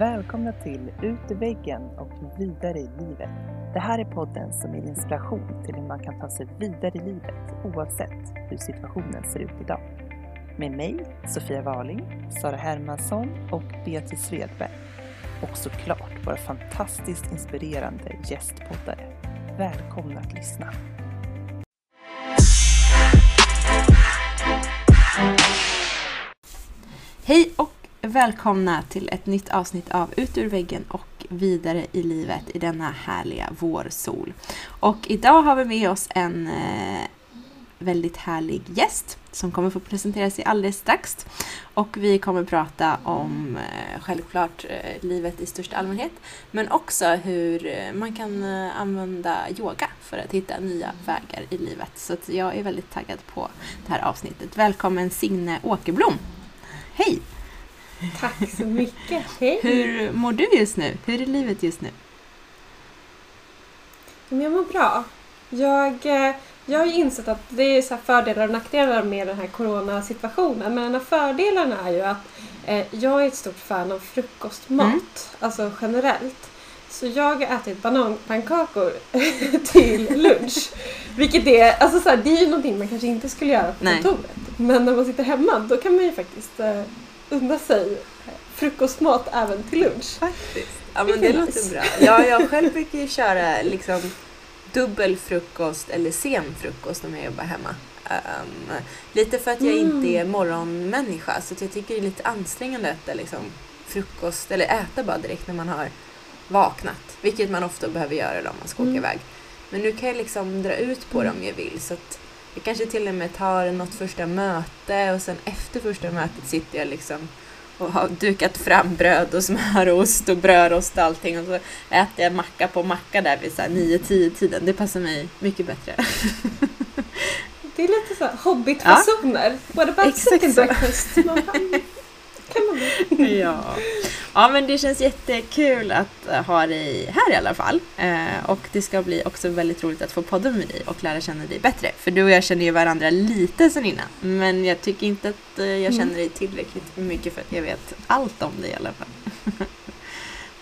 Välkomna till Ut ur väggen och vidare i livet. Det här är podden som ger inspiration till hur man kan ta sig vidare i livet oavsett hur situationen ser ut idag. Med mig, Sofia Waling, Sara Hermansson och Beatrice Svedberg. Och såklart våra fantastiskt inspirerande gästpoddare. Välkomna att lyssna! Hej och välkomna till ett nytt avsnitt av Ut ur väggen och vidare i livet i denna härliga vårsol. Och idag har vi med oss en eh, väldigt härlig gäst som kommer få presentera sig alldeles strax. Och vi kommer prata om eh, självklart eh, livet i största allmänhet men också hur eh, man kan eh, använda yoga för att hitta nya vägar i livet. Så att jag är väldigt taggad på det här avsnittet. Välkommen Signe Åkerblom! Hej! Tack så mycket. Hej! Hur mår du just nu? Hur är livet just nu? Jag mår bra. Jag, eh, jag har ju insett att det är så fördelar och nackdelar med den här coronasituationen. Men en av fördelarna är ju att eh, jag är ett stort fan av frukostmat. Mm. Alltså generellt. Så jag har ätit bananpannkakor till lunch. Vilket är, alltså så här, det är ju någonting man kanske inte skulle göra på kontoret. Men när man sitter hemma då kan man ju faktiskt eh, unna sig frukostmat även till lunch. Faktiskt. Ja men det låter bra. Ja, jag själv brukar ju köra liksom dubbel frukost eller sen frukost om jag jobbar hemma. Ehm, lite för att jag Mm. inte är morgonmänniska så jag tycker det är lite ansträngande att äta liksom, frukost eller äta bara direkt när man har vaknat. Vilket man ofta behöver göra då om man ska åka Mm. iväg. Men nu kan jag liksom dra ut på det om jag vill. Så att jag kanske till och med tar något första möte och sen efter första mötet sitter jag liksom och har dukat fram bröd och smör och ost och brödrost och allting och så äter jag macka på macka där vid så här 9-10 tiden. Det passar mig mycket bättre. Det är lite så här hobbitfasoner. What about Exakt second breakfast? Man bara, mm, kan man ja. Ja, men det känns jättekul att eh, ha dig här i alla fall. Eh, och det ska bli också väldigt roligt att få podda med dig och lära känna dig bättre. För du och jag känner ju varandra lite sen innan. Men jag tycker inte att eh, jag Mm. känner dig tillräckligt mycket för att jag vet allt om dig i alla fall.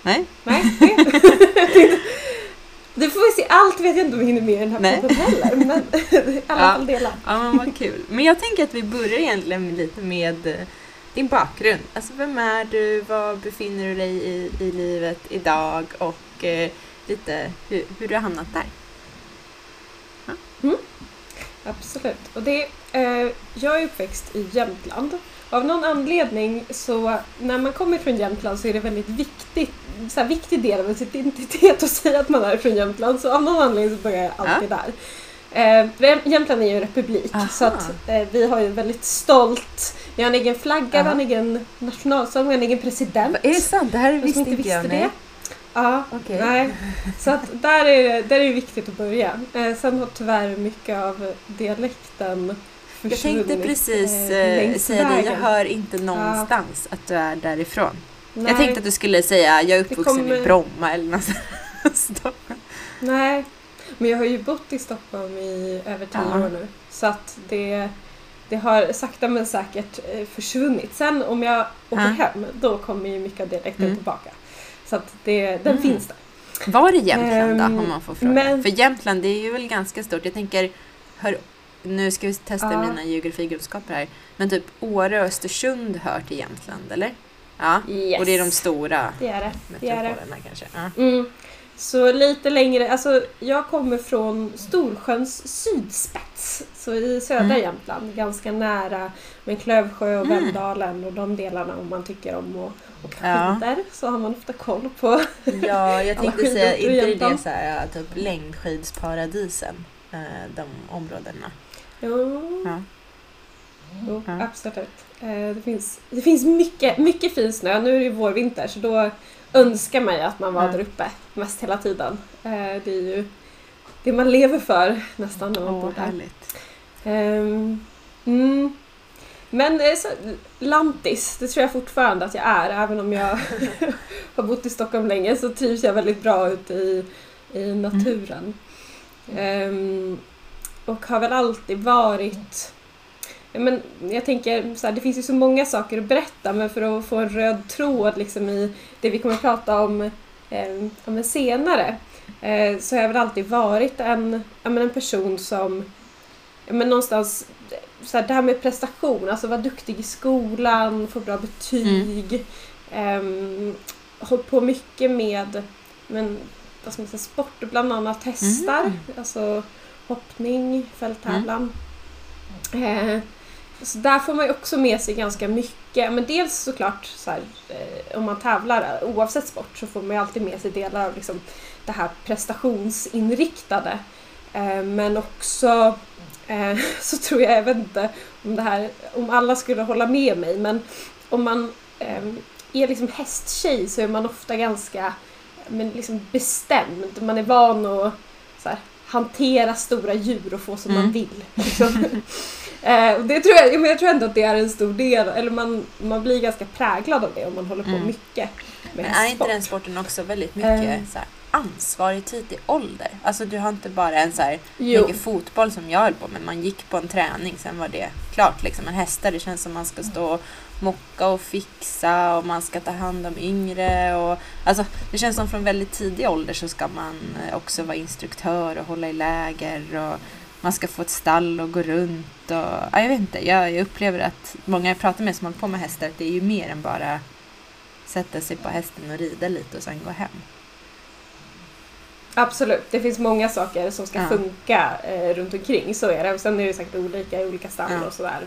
Nej? Nej, det, får vi se. Allt vet jag inte om vi hinner med i den här Nej. podden heller. Men i alla Ja. fall delar. Ja men vad kul. Men jag tänker att vi börjar egentligen lite med eh, din bakgrund. Alltså vem är du? Var befinner du dig i, i livet idag? Och eh, lite hur, hur du har hamnat där. Absolut. Och det, eh, jag är uppväxt i Jämtland. Av någon anledning så när man kommer från Jämtland så är det väldigt viktigt, så här, viktig del av ens identitet att säga att man är från Jämtland. Så av någon anledning så börjar jag alltid där. Eh, Jäm- Jämtland är ju en republik Aha. så att eh, vi har ju väldigt stolt, vi har en egen flagga, vi har en Ja. egen nationalsång, vi har en egen president. Är det sant? Det här som visste inte jag. visste Nej. det. Ja, Okej. nej. Så att där är, där är det viktigt att börja. Eh, sen har tyvärr mycket av dialekten Jag försvunnit. tänkte precis eh, eh, längs säga det. Jag hör inte någonstans att du är därifrån. Nej, Jag tänkte att du skulle säga jag är uppvuxen kommer- i Bromma eller något sånt. nej, men jag har ju bott i Stockholm i över tio Ja. år nu. Så att det, det har sakta men säkert eh, försvunnit. Sen om jag åker Ja. hem, då kommer ju mycket av dialekten Mm. tillbaka. Så att det, den Mm. finns där. Var är Jämtland då Ehm, om man får fråga? men- För Jämtland det är ju väl ganska stort. Jag tänker, hör, nu ska vi testa Ja. mina geografikunskaper här. Men typ Åre och Östersund hör till Jämtland eller? Ja. Yes. Och det är de stora Det är det. det, är det. metropolerna kanske. Ja. Mm. Så lite längre, alltså jag kommer från Storsjöns sydspets. Så i södra Mm. Jämtland, ganska nära med Klövsjö och Mm. Vemdalen och de delarna om man tycker om att åka Ja. skidor så har man ofta koll på. ja, jag tänkte säga, inte det så här, typ längdskidsparadisen? eh, De områdena. Jo, Ja. jo Ja. absolut. Eh, Det finns, det finns mycket, mycket fin snö. Nu är det ju vårvinter så då önskar man ju att man var Ja. där uppe mest hela tiden. Eh, Det är ju det man lever för nästan när man Åh, bor där. härligt. Ehm, mm. Men eh, så, lantis, det tror jag fortfarande att jag är. Även om jag har bott i Stockholm länge så trivs jag väldigt bra ute i, i naturen. Ehm, och har väl alltid varit men jag tänker så här, det finns ju så många saker att berätta men för att få en röd tråd liksom i det vi kommer att prata om, eh, om senare eh, så har jag väl alltid varit en, men en person som men någonstans så här, det här med prestation, alltså vara duktig i skolan, få bra betyg. Mm. Eh, hållit på mycket med men, vad ska man säga, sport, bland annat hästar. Mm. Alltså hoppning, fälttävlan. Mm. Eh, så där får man ju också med sig ganska mycket. Men dels såklart så här, eh, om man tävlar oavsett sport så får man ju alltid med sig delar av liksom, det här prestationsinriktade. Eh, men också eh, så tror jag, jag vet inte om det här, om alla skulle hålla med mig, men om man eh, är liksom hästtjej så är man ofta ganska men liksom bestämd. Man är van att så här, hantera stora djur och få som mm. man vill. Liksom. eh, det tror jag, men jag tror ändå att det är en stor del, eller man, man blir ganska präglad av det om man håller på mm. mycket med Men är inte den sporten också väldigt mycket eh. så här, ansvar i tidig ålder? Alltså du har inte bara en så här mycket fotboll som jag höll på med. Man gick på en träning, sen var det klart. Liksom. Men hästar, det känns som man ska stå och mocka och fixa och man ska ta hand om yngre. Och, alltså, det känns som från väldigt tidig ålder så ska man eh, också vara instruktör och hålla i läger. Och man ska få ett stall och gå runt. Och, ja, jag vet inte, jag, jag upplever att många jag pratar med som håller på med hästar, det är ju mer än bara sätta sig på hästen och rida lite och sen gå hem. Absolut, det finns många saker som ska ja. funka eh, runt omkring, så är det. Och sen är det säkert olika i olika stall ja. och sådär.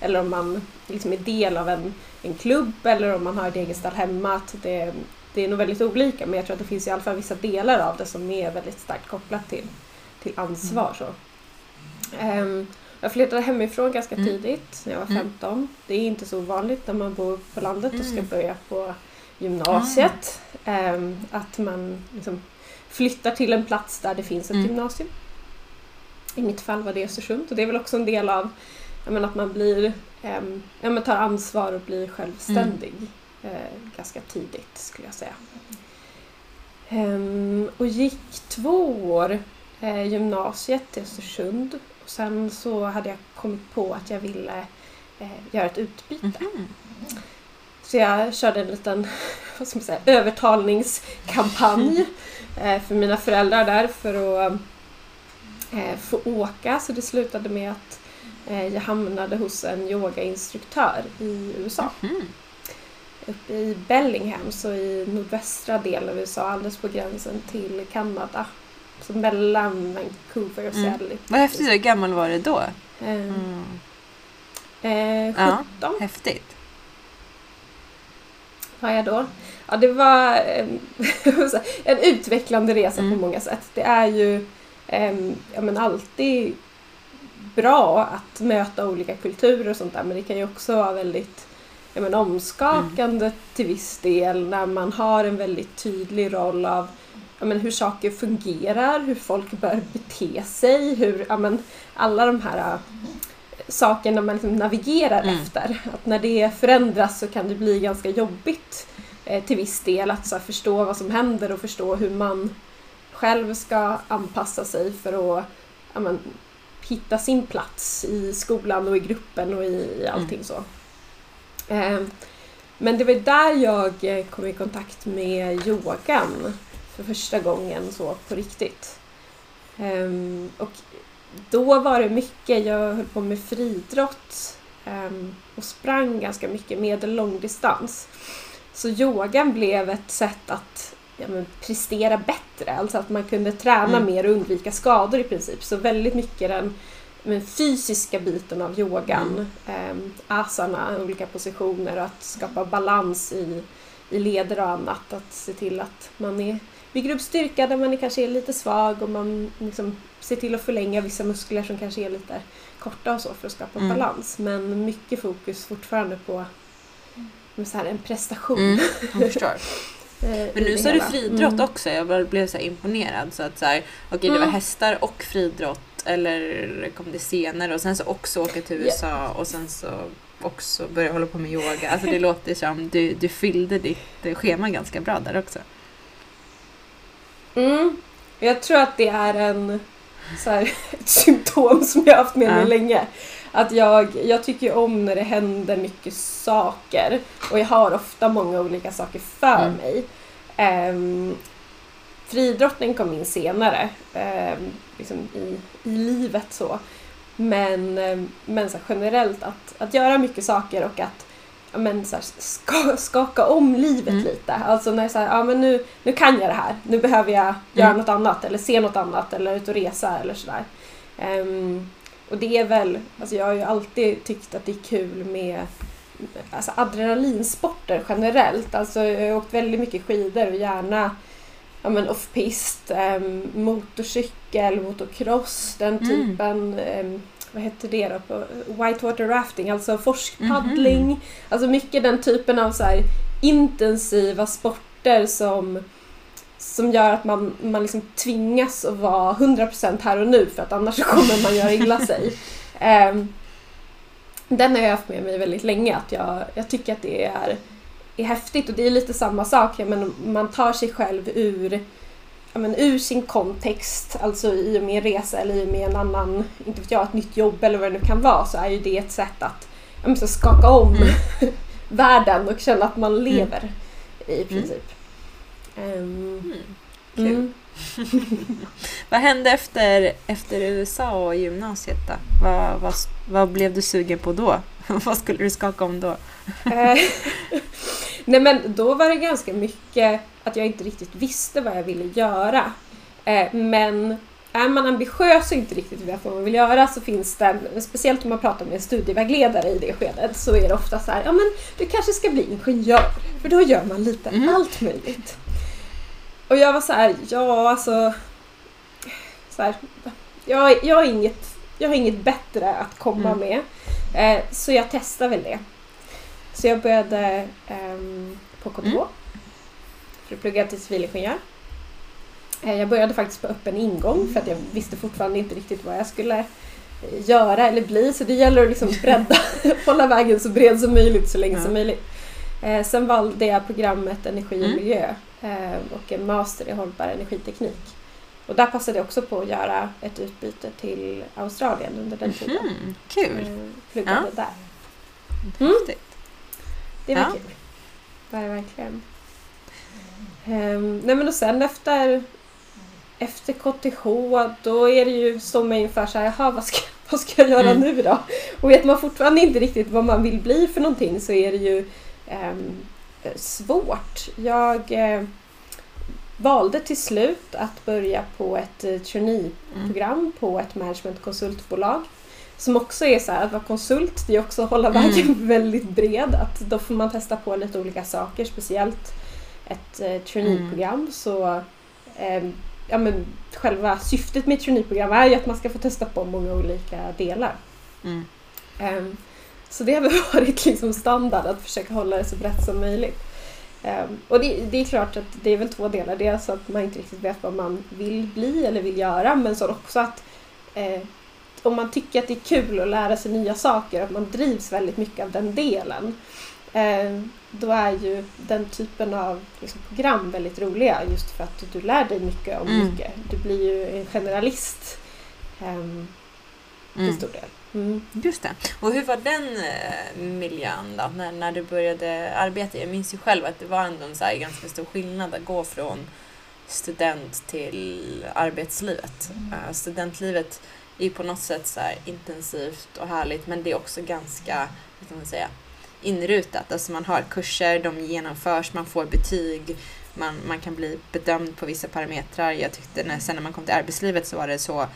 Eller om man liksom är del av en, en klubb eller om man har ett eget stall hemma. Det, det är nog väldigt olika men jag tror att det finns i alla fall vissa delar av det som är väldigt starkt kopplat till, till ansvar. Så. Um, jag flyttade hemifrån ganska mm. tidigt när jag var 15. Mm. Det är inte så ovanligt när man bor på landet och ska mm. börja på gymnasiet. Um, att man liksom flyttar till en plats där det finns ett mm. gymnasium. I mitt fall var det Östersund och det är väl också en del av menar, att man blir, um, ja, men tar ansvar och blir självständig mm. uh, ganska tidigt skulle jag säga. Um, och gick två år uh, gymnasiet i Östersund sen så hade jag kommit på att jag ville uh, göra ett utbyte. Mm. Så jag körde en liten vad ska man säga, övertalningskampanj eh, för mina föräldrar där för att eh, få åka. Så det slutade med att eh, jag hamnade hos en yogainstruktör i USA. Mm. Uppe i Bellingham, så i nordvästra delen av USA, alldeles på gränsen till Kanada. Så mellan Vancouver och mm. Seattle. Vad häftigt, hur gammal var du då? Mm. Eh, 17. Ja, häftigt var jag då. Ja, det var en utvecklande resa mm. på många sätt. Det är ju ja, men alltid bra att möta olika kulturer och sånt där men det kan ju också vara väldigt ja, men omskakande mm. till viss del när man har en väldigt tydlig roll av men hur saker fungerar, hur folk bör bete sig, hur ja, men alla de här sakerna man liksom navigerar mm. efter. Att när det förändras så kan det bli ganska jobbigt eh, till viss del att så här, förstå vad som händer och förstå hur man själv ska anpassa sig för att ja, men, hitta sin plats i skolan och i gruppen och i, i allting mm. så. Eh, men det var där jag eh, kom i kontakt med yogan för första gången så på riktigt. Um, och då var det mycket, jag höll på med friidrott um, och sprang ganska mycket medel långdistans. Så yogan blev ett sätt att ja, men, prestera bättre, alltså att man kunde träna mm. mer och undvika skador i princip. Så väldigt mycket den men, fysiska biten av yogan, mm. um, asana, olika positioner och att skapa balans i, i leder och annat. Att se till att man är bygger upp styrka där man kanske är lite svag och man liksom ser till att förlänga vissa muskler som kanske är lite korta och så för att skapa mm. balans. Men mycket fokus fortfarande på så här, en prestation. Mm, jag förstår. Eh, Men nu sa du friidrott mm. också, jag blev så imponerad. Så att så här, okay, det var mm. hästar och friidrott eller kom det senare och sen så också åka till USA och sen så också börja hålla på med yoga. Alltså det låter som du, du fyllde ditt schema ganska bra där också. Mm. Jag tror att det är en så här, ett symptom som jag har haft med mig Ja. länge. Att jag, jag tycker om när det händer mycket saker och jag har ofta många olika saker för Mm. mig. Um, friidrottning kom in senare ehm, liksom i, i livet så. Men, ehm, men så generellt att, att göra mycket saker och att men, så här, ska, skaka om livet Mm. lite. Alltså när så här, ja, men nu, nu kan jag det här, nu behöver jag göra Mm. något annat eller se något annat eller ut och resa eller sådär. Ehm, och det är väl, alltså jag har ju alltid tyckt att det är kul med alltså adrenalinsporter generellt. Alltså jag har åkt väldigt mycket skidor och gärna ja, men off-pist, um, motorcykel, motocross, den Mm. typen. Vad heter det då? På whitewater rafting, alltså forskpaddling. Mhm. Alltså mycket den typen av så här intensiva sporter som som gör att man, man liksom tvingas att vara 100% här och nu för att annars kommer man göra illa sig. Ehm, den har jag haft med mig väldigt länge, att jag, jag tycker att det är, är häftigt och det är lite samma sak, menar, man tar sig själv ur, men, ur sin kontext, alltså i och med en resa eller i och med en annan, inte vet jag, ett nytt jobb eller vad det nu kan vara, så är ju det ett sätt att men, så skaka om Mm. världen och känna att man lever i princip. Mm. Kul. mm. Vad hände efter, efter USA och gymnasiet då? Vad, vad, vad blev du sugen på då? vad skulle du skaka om då? Nej men då var det ganska mycket att jag inte riktigt visste vad jag ville göra. Eh, Men är man ambitiös och inte riktigt vet vad man vill göra så finns det, speciellt om man pratar med en studievägledare i det skedet, så är det ofta så här, ja men du kanske ska bli ingenjör, för då gör man lite Mm. allt möjligt. Och jag var så här, ja alltså, så här, jag, jag, har inget, jag har inget bättre att komma Mm. med, eh, så jag testar väl det. Så jag började ehm, på KTH Mm. för att plugga till civilingenjör. Eh, Jag började faktiskt på öppen ingång för att jag visste fortfarande inte riktigt vad jag skulle göra eller bli så det gäller att liksom bredda, hålla vägen så bred som möjligt så länge Ja. som möjligt. Eh, Sen valde jag programmet Energi och Mm. miljö eh, och en master i hållbar energiteknik. Och där passade jag också på att göra ett utbyte till Australien under den tiden. Mhm, kul! Eh, Pluggade där. Mm. Det var Ja. kul. Det var verkligen. Um, nej men och sen efter, efter KTH då är det ju, man inför så här, jaha vad ska, vad ska jag göra Mm. nu då? Och vet man fortfarande inte riktigt vad man vill bli för någonting så är det ju ehm, svårt. Jag eh, valde till slut att börja på ett eh, trainee-program på ett managementkonsultbolag. Som också är så här, att vara konsult, det är också att hålla Mm. vägen väldigt bred. Att då får man testa på lite olika saker, speciellt ett eh, trainee-program. Så eh, ja, men, själva syftet med ett trainee-program är ju att man ska få testa på många olika delar. Mm. Ehm, så det har väl varit liksom standard att försöka hålla det så brett som möjligt. Ehm, och det, det är klart att det är väl två delar. Dels att man inte riktigt vet vad man vill bli eller vill göra men så också att eh, om man tycker att det är kul att lära sig nya saker, att man drivs väldigt mycket av den delen. Eh, då är ju den typen av liksom, program väldigt roliga just för att du lär dig mycket om Mm. mycket. Du blir ju en generalist ehm, till Mm. stor del. Mm. Just det. Och hur var den eh, miljön då, när, när du började arbeta? Jag minns ju själv att det var ändå en så här ganska stor skillnad att gå från student till arbetslivet. Eh, studentlivet är på något sätt så här intensivt och härligt men det är också ganska, hur ska man säga, inrutat. Alltså man har kurser, de genomförs, man får betyg, man, man kan bli bedömd på vissa parametrar. Jag tyckte när, sen när man kom till arbetslivet så var det så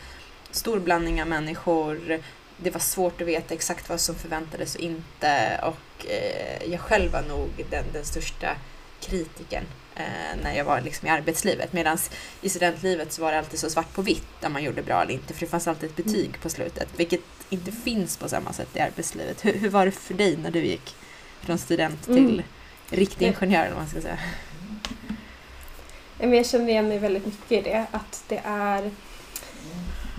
stor blandning av människor. Det var svårt att veta exakt vad som förväntades och inte. Och eh, jag själv var nog den, den största kritiken eh, när jag var liksom i arbetslivet. Medan i studentlivet så var det alltid så svart på vitt där man gjorde bra eller inte. För det fanns alltid ett betyg på slutet. Vilket inte finns på samma sätt i arbetslivet. Hur, hur var det för dig när du gick från student till Mm. riktig ingenjör eller vad man ska säga? Jag känner igen mig väldigt mycket i det. Att det är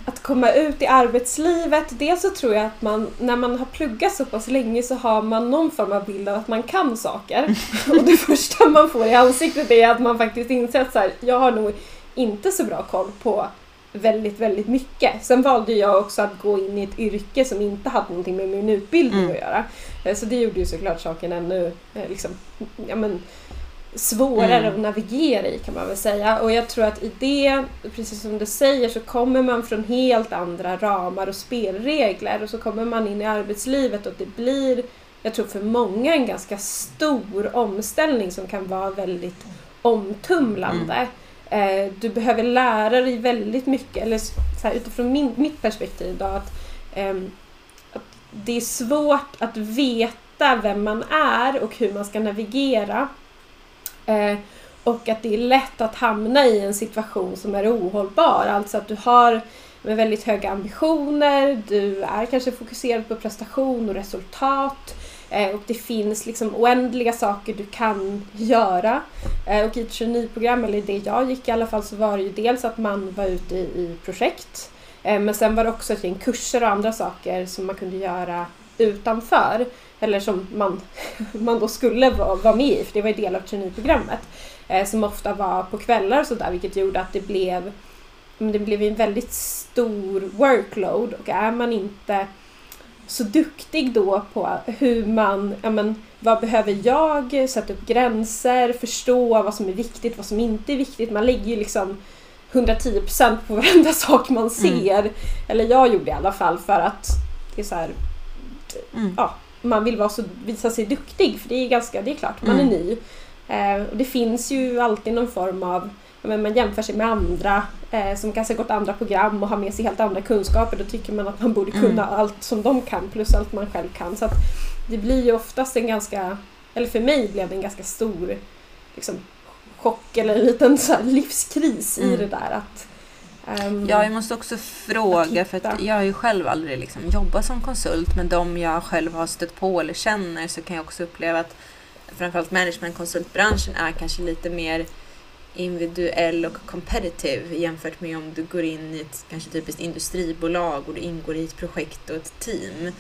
att komma ut i arbetslivet. Dels så tror jag att man, när man har pluggat så pass länge så har man någon form av bild av att man kan saker. Och det första man får i ansiktet är att man faktiskt inser att så här, jag har nog inte så bra koll på väldigt, väldigt mycket. Sen valde jag också att gå in i ett yrke som inte hade någonting med min utbildning Mm. att göra. Eh, Så det gjorde ju såklart saken ännu eh, liksom, ja, men, svårare Mm. att navigera i kan man väl säga. Och jag tror att i det, precis som du säger, så kommer man från helt andra ramar och spelregler och så kommer man in i arbetslivet och det blir, jag tror för många, en ganska stor omställning som kan vara väldigt omtumlande. Eh, du behöver lära dig väldigt mycket, eller så här, utifrån min, mitt perspektiv då, att, ehm, att det är svårt att veta vem man är och hur man ska navigera. Eh, och att det är lätt att hamna i en situation som är ohållbar. Alltså att du har med väldigt höga ambitioner, du är kanske fokuserad på prestation och resultat eh, och det finns liksom oändliga saker du kan göra. Eh, och i ett traineeprogram, eller det jag gick i alla fall, så var det ju dels att man var ute i, i projekt eh, men sen var det också ett gäng kurser och andra saker som man kunde göra utanför eller som man, man då skulle vara, vara med i, för det var ju del av traineeprogrammet. Eh, som ofta var på kvällar och sådär, vilket gjorde att det blev, det blev en väldigt stor workload och är man inte så duktig då på hur man, ja men vad behöver jag, sätta upp gränser, förstå vad som är viktigt, vad som inte är viktigt. Man lägger ju liksom 110% på varenda sak man ser. Eller jag gjorde i alla fall för att det är så här, Mm. ja, man vill vara så, visa sig duktig för det är ganska, det är klart, man är Mm. ny. Eh, och det finns ju alltid någon form av, men man jämför sig med andra eh, som kanske gått andra program och har med sig helt andra kunskaper. Då tycker man att man borde Mm. kunna allt som de kan plus allt man själv kan. Så det blir ju oftast en ganska, eller för mig blev det en ganska stor liksom, chock eller en liten så livskris i Mm. det där. Att, ehm, Ja, jag måste också fråga, för hitta. att jag har ju själv aldrig liksom jobbat som konsult, men de jag själv har stött på eller känner så kan jag också uppleva att framförallt managementkonsultbranschen är kanske lite mer individuell och competitive jämfört med om du går in i ett kanske typiskt industribolag och du ingår i ett projekt och ett team.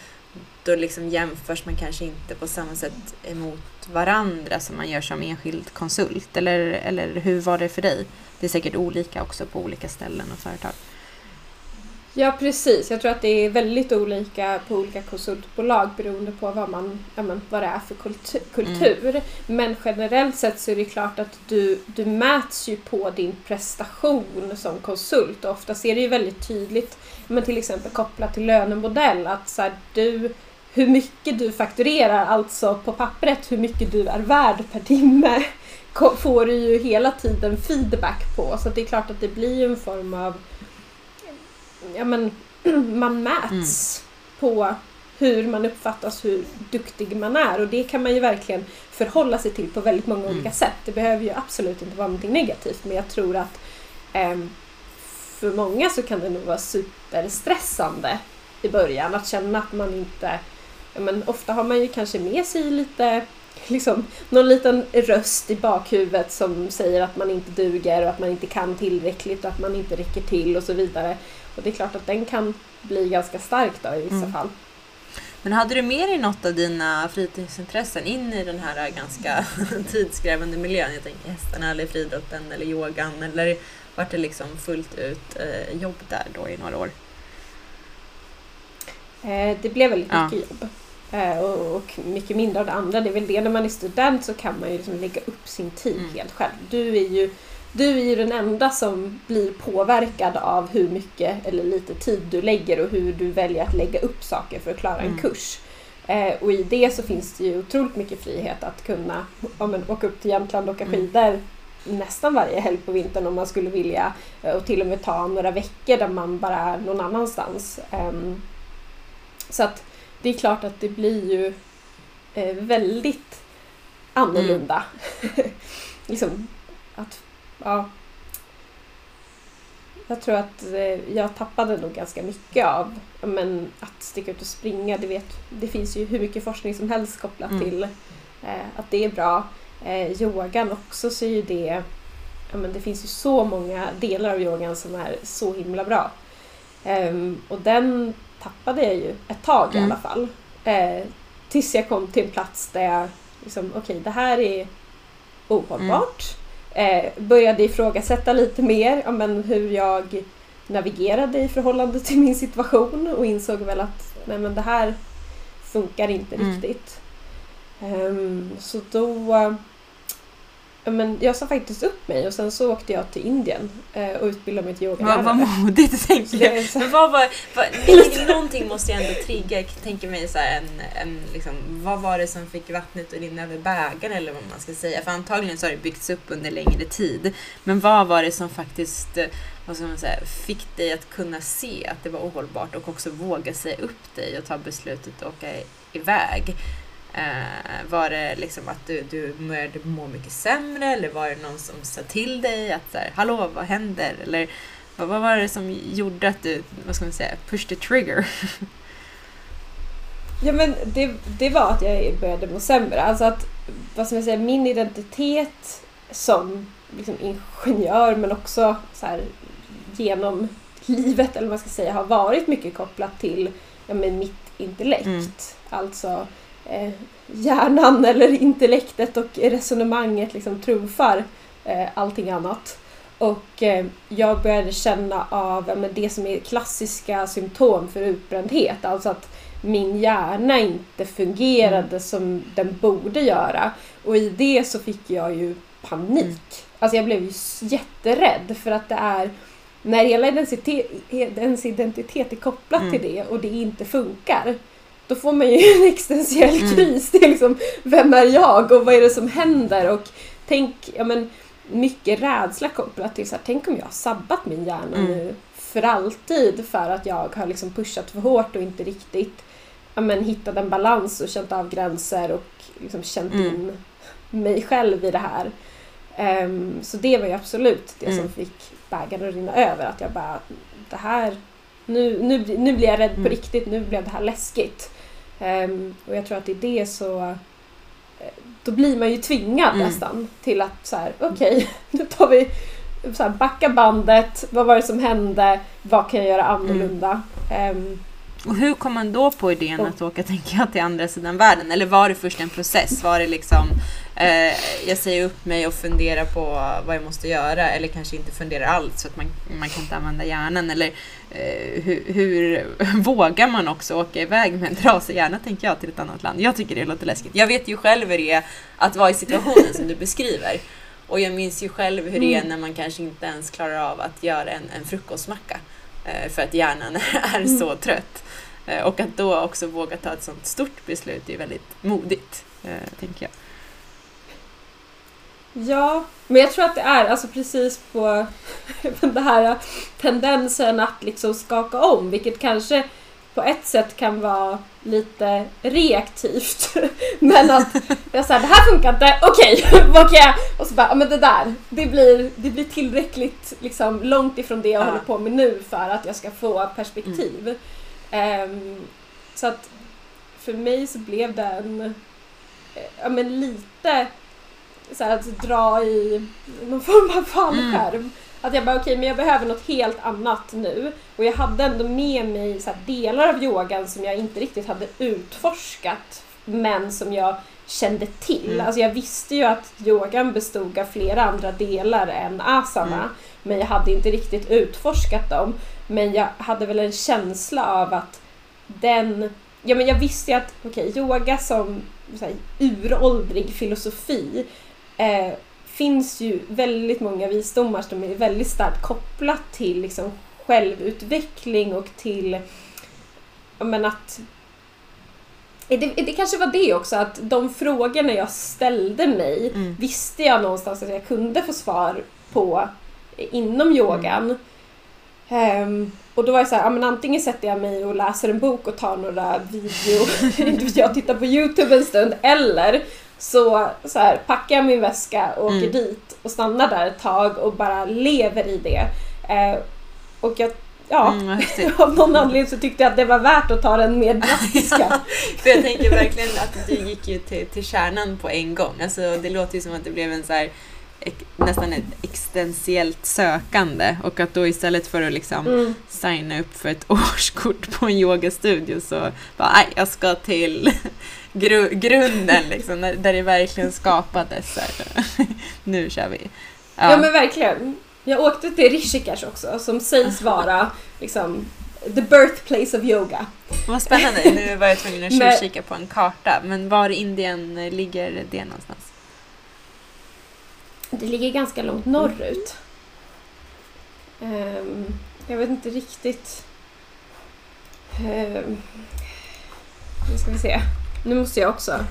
Då liksom jämförs man kanske inte på samma sätt emot varandra som man gör som enskild konsult. Eller, eller hur var det för dig? Det är säkert olika också på olika ställen och företag. Ja precis, jag tror att det är väldigt olika på olika konsultbolag beroende på vad, man, men, vad det är för kultur. kultur. Men generellt sett så är det klart att du, du mäts ju på din prestation som konsult och ofta ser det ju väldigt tydligt, men till exempel kopplat till lönemodell, att så här, du hur mycket du fakturerar, alltså på pappret hur mycket du är värd per timme, får du ju hela tiden feedback på. Så det är klart att det blir en form av ja men man mäts på hur man uppfattas, hur duktig man är och det kan man ju verkligen förhålla sig till på väldigt många Mm. olika sätt. Det behöver ju absolut inte vara någonting negativt men jag tror att ehm, för många så kan det nog vara superstressande i början att känna att man inte, ja men ofta har man ju kanske med sig lite liksom någon liten röst i bakhuvudet som säger att man inte duger och att man inte kan tillräckligt och att man inte räcker till och så vidare. Och det är klart att den kan bli ganska stark då i vissa Mm. fall. Men hade du med dig något av dina fritidsintressen in i den här ganska tidskrävande miljön? Jag tänker hästarna eller friidrotten eller yogan eller vart det liksom fullt ut eh, jobb där då i några år? Eh, det blev väldigt Ja. mycket jobb. Eh, och, och mycket mindre av det andra. Det är väl det när man är student så kan man ju liksom lägga upp sin tid Mm. helt själv. Du är, ju, du är ju den enda som blir påverkad av hur mycket eller lite tid du lägger och hur du väljer att lägga upp saker för att klara en Mm. kurs. Eh, och i det så finns det ju otroligt mycket frihet att kunna ja, men, åka upp till Jämtland och åka Mm. skidor nästan varje helg på vintern om man skulle vilja eh, och till och med ta några veckor där man bara är någon annanstans. Ehm, så att det är klart att det blir ju eh, väldigt annorlunda. liksom att, ja. Jag tror att eh, jag tappade nog ganska mycket av men, att sticka ut och springa. Det, vet, det finns ju hur mycket forskning som helst kopplat Mm. till eh, att det är bra. Eh, yogan också så är ju det, ja, men det finns ju så många delar av yogan som är så himla bra. Ehm, och den tappade jag ju ett tag i Mm. alla fall. Eh, tills jag kom till en plats där jag liksom, okej det här är ohållbart. Eh, började ifrågasätta lite mer ja, men hur jag navigerade i förhållande till min situation och insåg väl att nej men det här funkar inte Mm. riktigt. Ehm, så då men jag sa faktiskt upp mig och sen så åkte jag till Indien eh, och utbildade mig till yogalärare. vad modigt tänker jag. Men vad var, vad, någonting måste jag ändå trigga, jag tänker mig så en, en liksom, vad var det som fick vattnet att rinna över bägaren eller vad man ska säga? För antagligen så har det byggts upp under längre tid. Men vad var det som faktiskt eh, vad ska man säga, fick dig att kunna se att det var ohållbart och också våga säga upp dig och ta beslutet att åka iväg? Eh, var det liksom att du, du började må mycket sämre eller var det någon som sa till dig att så här, hallå vad händer? Eller vad, vad var det som gjorde att du, vad ska man säga, push the trigger? Ja men det, det var att jag började må sämre. Alltså att, vad ska man säga, min identitet som liksom ingenjör men också så här, genom livet eller vad man ska säga har varit mycket kopplat till ja, men mitt intellekt. Mm. Alltså eh, hjärnan eller intellektet och resonemanget liksom trumfar eh, allting annat. Och eh, jag började känna av ja, men det som är klassiska symptom för utbrändhet. Alltså att min hjärna inte fungerade som den borde göra. Och i det så fick jag ju panik. Mm. Alltså jag blev ju jätterädd för att det är när hela ens identitet är kopplat Mm. till det och det inte funkar. Då får man ju en existentiell Mm. kris. Det är liksom, vem är jag och vad är det som händer? Och tänk, ja men mycket rädsla kopplat till så här, tänk om jag har sabbat min hjärna Mm. nu för alltid för att jag har liksom pushat för hårt och inte riktigt ja, men, hittat en balans och känt av gränser och liksom känt Mm. in mig själv i det här. Ehm, så det var ju absolut det som Mm. fick bägaren att rinna över. Att jag bara, det här, nu, nu, nu blir jag rädd på Mm. riktigt, nu blev det här läskigt. Ehm, och jag tror att i det så eh, då blir man ju tvingad Mm. nästan till att så här, okej, nu tar vi så här, backa bandet, vad var det som hände, vad kan jag göra annorlunda? Ehm, Och hur kom man då på idén Och- att åka tänker jag, till andra sidan världen? Eller var det först en process? Var det liksom, eh, jag säger upp mig och funderar på vad jag måste göra eller kanske inte funderar alls så att man, man kan inte använda hjärnan? Eller eh, hur, hur vågar man också åka iväg med en trasig hjärna tänker jag till ett annat land? Jag tycker det låter läskigt. Jag vet ju själv hur det är att vara i situationen som du beskriver. Och jag minns ju själv hur det är Mm. när man kanske inte ens klarar av att göra en, en frukostmacka. eh, För att hjärnan är Mm. så trött. Eh, Och att då också våga ta ett sånt stort beslut är väldigt modigt, eh, tänker jag. Ja, men jag tror att det är alltså precis på den här tendensen att liksom skaka om, vilket kanske på ett sätt kan vara lite reaktivt. Men att jag säger det här funkar inte, okej, vad kan jag... Och så bara, ja men det där, det blir, det blir tillräckligt liksom långt ifrån det jag Ja. håller på med nu för att jag ska få perspektiv. Ehm, så att för mig så blev det en, eh, ja men lite så här, att dra i någon form av fallskärm. Att jag bara okej, men jag behöver något helt annat nu. Och jag hade ändå med mig så här, delar av yogan som jag inte riktigt hade utforskat men som jag kände till. Mm. Alltså jag visste ju att yogan bestod av flera andra delar än asana. Mm. Men jag hade inte riktigt utforskat dem. Men jag hade väl en känsla av att den... Ja men jag visste ju att, okej, yoga som så här, uråldrig filosofi eh, finns ju väldigt många visdomar som är väldigt starkt kopplat till liksom, självutveckling och till men att det, det kanske var det också, att de frågorna jag ställde mig Mm. visste jag någonstans att jag kunde få svar på inom yogan. Ehm, och då var jag så här, ja, antingen sätter jag mig och läser en bok och tar några video, jag tittar på Youtube en stund, eller så, så här, packar jag min väska och åker Mm. dit och stannar där ett tag och bara lever i det. Eh, och jag, ja, Mm, av någon anledning så tyckte jag att det var värt att ta den mer drastiska. För jag tänker verkligen att du gick ju till, till kärnan på en gång. Alltså, det låter ju som att det blev en så här, nästan ett existentiellt sökande och att då istället för att liksom Mm. signa upp för ett årskort på en yogastudio så bara, nej, jag ska till gru, grunden liksom, där, det verkligen skapades. Så här. nu kör vi. Ja. men verkligen. Jag åkte till Rishikesh också som sägs vara liksom the birthplace of yoga. Vad spännande, nu var jag tvungen att tjuvkika på en karta. Men var i Indien ligger det någonstans? Det ligger ganska långt norrut. Um, jag vet inte riktigt. Um, nu ska vi se. Nu måste jag också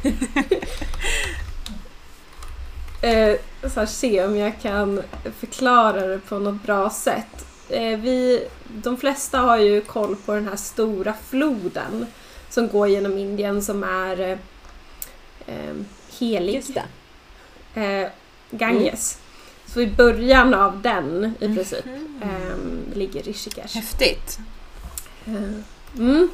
uh, så se om jag kan förklara det på något bra sätt. Uh, vi, de flesta har ju koll på den här stora floden som går genom Indien som är uh, helig. Ganges. Mm. Så i början av den i princip mm. um, ligger Rishikesh. Häftigt! Uh, mm.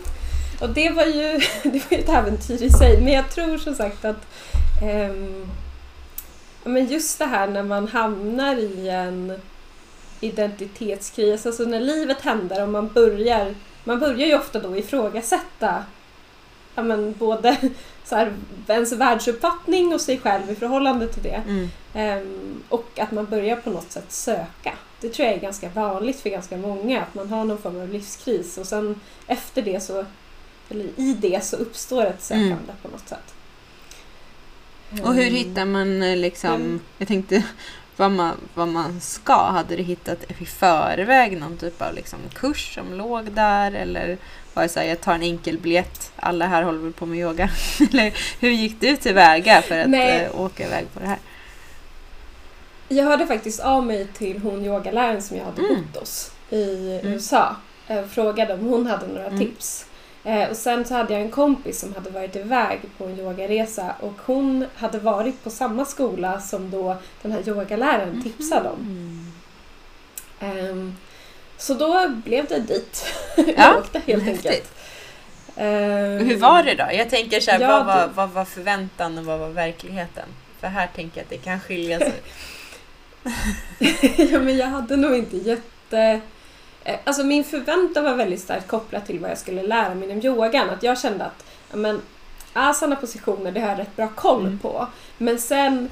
Och det var, ju, det var ju ett äventyr i sig men jag tror som sagt att um, men just det här när man hamnar i en identitetskris, alltså när livet händer och man börjar, man börjar ju ofta då ifrågasätta ja, men både så här, ens världsuppfattning och sig själv i förhållande till det. Mm. Um, och att man börjar på något sätt söka. Det tror jag är ganska vanligt för ganska många, att man har någon form av livskris och sen efter det så, eller i det så uppstår ett sökande mm. på något sätt. Och hur hittar man eh, liksom, mm. jag tänkte vad man, vad man ska. Hade du hittat i förväg någon typ av liksom kurs som låg där eller var det så här, jag tar en enkel biljett, alla här håller väl på med yoga. eller hur gick du tillväga för att äh, åka iväg på det här? Jag hörde faktiskt av mig till hon yogaläraren som jag hade mm. bott hos i mm. USA. Jag eh, frågade om hon hade några mm. tips. Eh, och sen så hade jag en kompis som hade varit iväg på en yogaresa och hon hade varit på samma skola som då den här yogaläraren mm. tipsade om. Um, så då blev det dit. Ja, jag åkte helt häftigt. enkelt. Um, Hur var det då? Jag tänker så här, ja, vad, var, vad var förväntan och vad var verkligheten? För här tänker jag att det kan skilja sig. ja, men jag hade nog inte jätte Eh, alltså min förväntan var väldigt starkt kopplad till vad jag skulle lära mig inom yogan. Att jag kände att men, asana positioner det har jag rätt bra koll mm. på. Men sen,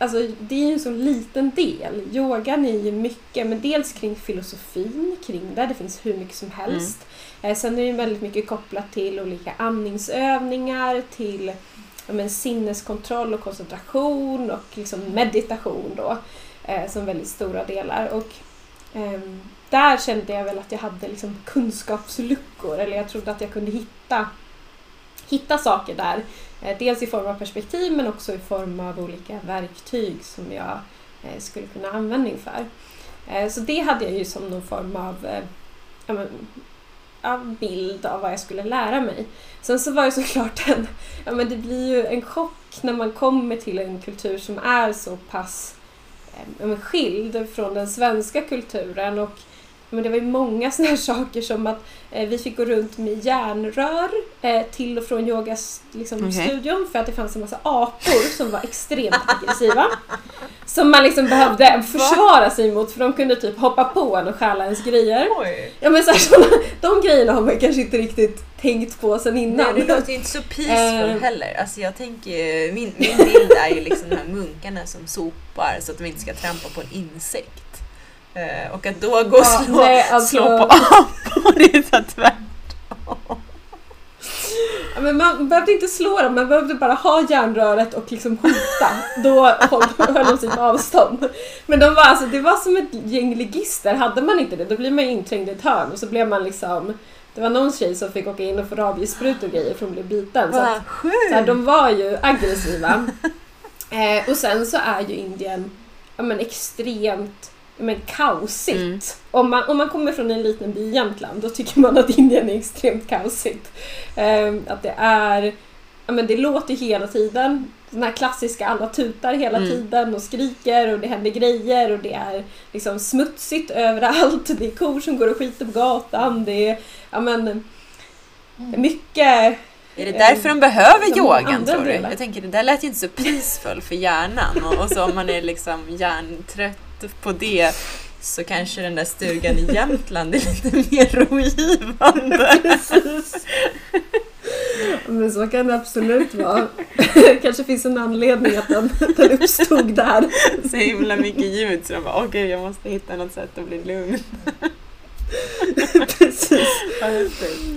alltså det är ju en så liten del. Yogan är ju mycket, men dels kring filosofin kring det, det finns hur mycket som helst. Mm. sen är det väldigt mycket kopplat till olika andningsövningar, till men, sinneskontroll och koncentration och liksom meditation då. Eh, som väldigt stora delar. Och, eh, där kände jag väl att jag hade liksom kunskapsluckor eller jag trodde att jag kunde hitta, hitta saker där. Eh, dels i form av perspektiv men också i form av olika verktyg som jag eh, skulle kunna ha användning för. Eh, så det hade jag ju som någon form av av bild av vad jag skulle lära mig. Sen så var det såklart en, ja men det blir ju en chock när man kommer till en kultur som är så pass ja, skild från den svenska kulturen och men det var ju många sådana här saker som att eh, vi fick gå runt med järnrör eh, till och från yogastudion liksom, okay. för att det fanns en massa apor som var extremt aggressiva. Som man liksom behövde försvara sig mot för de kunde typ hoppa på en och stjäla ens grejer. Oj. Ja men så här, såna, de grejerna har man kanske inte riktigt tänkt på sen innan. Nej, det låter ju inte så peaceful uh, heller. Alltså jag tänker, min, min bild är ju liksom de här munkarna som sopar så att de inte ska trampa på en insekt. Eh, och att då gå och slå, nej, alltså... slå på apor, det är så tvärtom. Ja, men man behövde inte slå dem, man behövde bara ha järnröret och liksom hota. Då höll, de på avstånd. Men de var alltså, det var som ett gäng ligister. Hade man inte det, då blir man inträngd i ett hörn och så blev man liksom det var någon tjej som fick åka in och få rabiessprutor och grejer för hon blev biten. Så, att, så här, de var ju aggressiva. eh, och sen så är ju Indien ja, men, extremt men, kaosigt. Mm. Om, man, om man kommer från en liten by i Jämtland då tycker man att Indien är extremt kaosigt. Um, att det är, ja, men det låter hela tiden. Den här klassiska, alla tutar hela mm. tiden och skriker och det händer grejer och det är liksom smutsigt överallt. Det är kor som går och skiter på gatan. Det är ja, men, mm. mycket är det därför de behöver yogan tror du? Jag tänker det där lät ju inte så peaceful för hjärnan och, och så om man är liksom hjärntrött på det så kanske den där stugan i Jämtland är lite mer rogivande. Men så kan det absolut vara. kanske finns en anledning att den, den uppstod där. Så himla mycket ljud så de bara, åh gud jag måste hitta något sätt att bli lugn. Precis.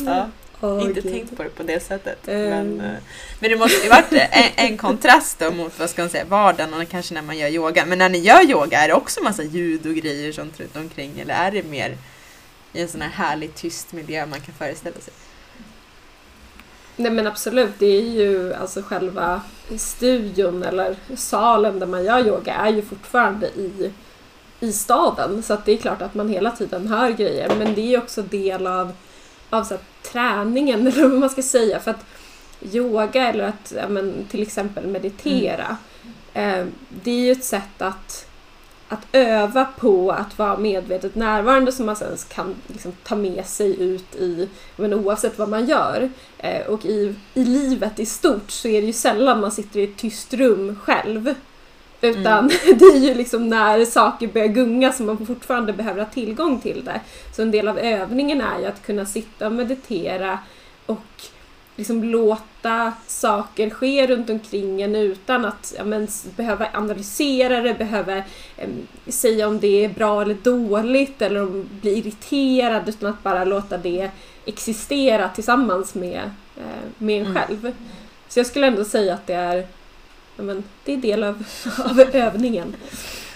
Ja, Åh, inte gud. tänkt på det på det sättet. Mm. Men, eh, men det måste ju varit en, en kontrast då mot vad ska man säga, vardagen och kanske när man gör yoga. Men när ni gör yoga, är det också massa ljud och grejer sånt runt omkring eller är det mer i en sån här härlig tyst miljö man kan föreställa sig? Nej men absolut, det är ju alltså själva studion eller salen där man gör yoga är ju fortfarande i, i staden. Så att det är klart att man hela tiden hör grejer. Men det är också del av, av så här, träningen eller vad man ska säga. För att yoga eller att ja, men, till exempel meditera. Eh, det är ju ett sätt att, att öva på att vara medvetet närvarande som man sen kan liksom, ta med sig ut i, men oavsett vad man gör. Eh, och i, i livet i stort så är det ju sällan man sitter i ett tyst rum själv. Utan det är ju liksom när saker börjar gunga som man fortfarande behöver ha tillgång till det. Så en del av övningen är ju att kunna sitta och meditera och liksom låta saker ske runt omkring en utan att ja, men, behöva analysera det, behöva em, säga om det är bra eller dåligt eller om bli irriterad utan att bara låta det existera tillsammans med, eh, med en Mm. själv. Så jag skulle ändå säga att det är, men, det är del av, av övningen.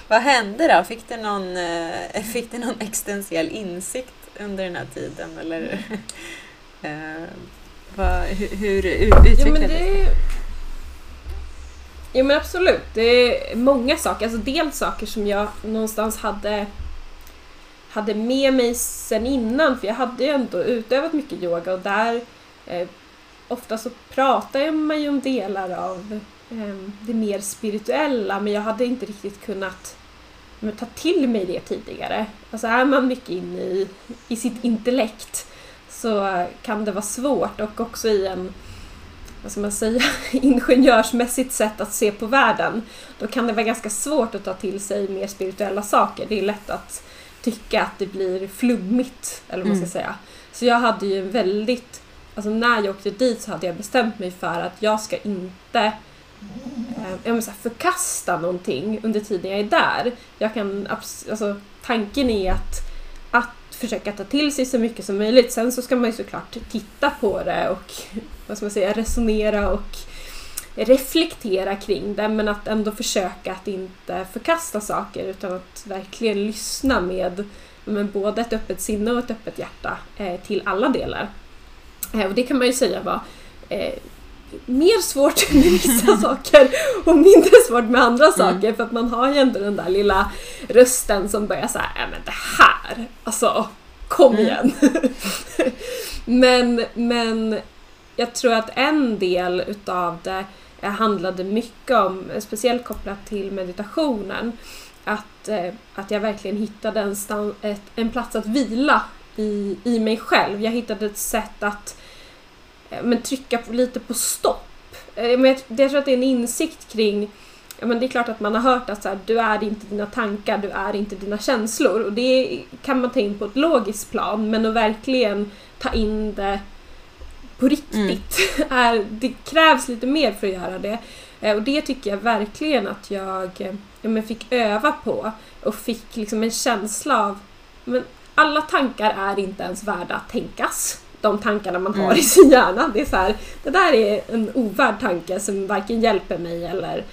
Vad hände då? Fick du någon, eh, fick du någon existentiell insikt under den här tiden? Eller, eh, vad, hur, hur ut- Jo utvecklades men det... Jo men absolut, det är många saker. Alltså dels saker som jag någonstans hade hade med mig sen innan, för jag hade ju ändå utövat mycket yoga och där eh, ofta så pratar man ju om delar av det mer spirituella men jag hade inte riktigt kunnat ta till mig det tidigare. Alltså är man mycket inne i, i sitt intellekt så kan det vara svårt och också i en vad ska man säga, ingenjörsmässigt sätt att se på världen. Då kan det vara ganska svårt att ta till sig mer spirituella saker. Det är lätt att tycka att det blir flummigt, eller vad man ska säga. Så jag hade ju en väldigt, alltså när jag åkte dit så hade jag bestämt mig för att jag ska inte eh, så här, förkasta någonting under tiden jag är där. Jag kan, alltså, tanken är att, att försöka ta till sig så mycket som möjligt. Sen så ska man ju såklart titta på det och vad ska man säga, resonera och reflektera kring det men att ändå försöka att inte förkasta saker utan att verkligen lyssna med, med både ett öppet sinne och ett öppet hjärta eh, till alla delar. Eh, och det kan man ju säga var eh, mer svårt med vissa saker och mindre svårt med andra saker för att man har ju ändå den där lilla rösten som börjar säga äh, men det här, alltså kom Mm. igen. men, men jag tror att en del utav det handlade mycket om, speciellt kopplat till meditationen, att, eh, att jag verkligen hittade en, en plats att vila i, i mig själv. Jag hittade ett sätt att Eh, men, trycka på, lite på stopp. Eh, men jag, jag tror att det är en insikt kring Ja, men det är klart att man har hört att så här, du är inte dina tankar, du är inte dina känslor. Och det kan man ta in på ett logiskt plan, men att verkligen ta in det på riktigt. Är, det krävs lite mer för att göra det. Eh, och det tycker jag verkligen att jag ja, men fick öva på och fick liksom en känsla av men alla tankar är inte ens värda att tänkas. De tankarna man har Mm. i sin hjärna. Det är så här, det där är en ovärd tanke som varken hjälper mig eller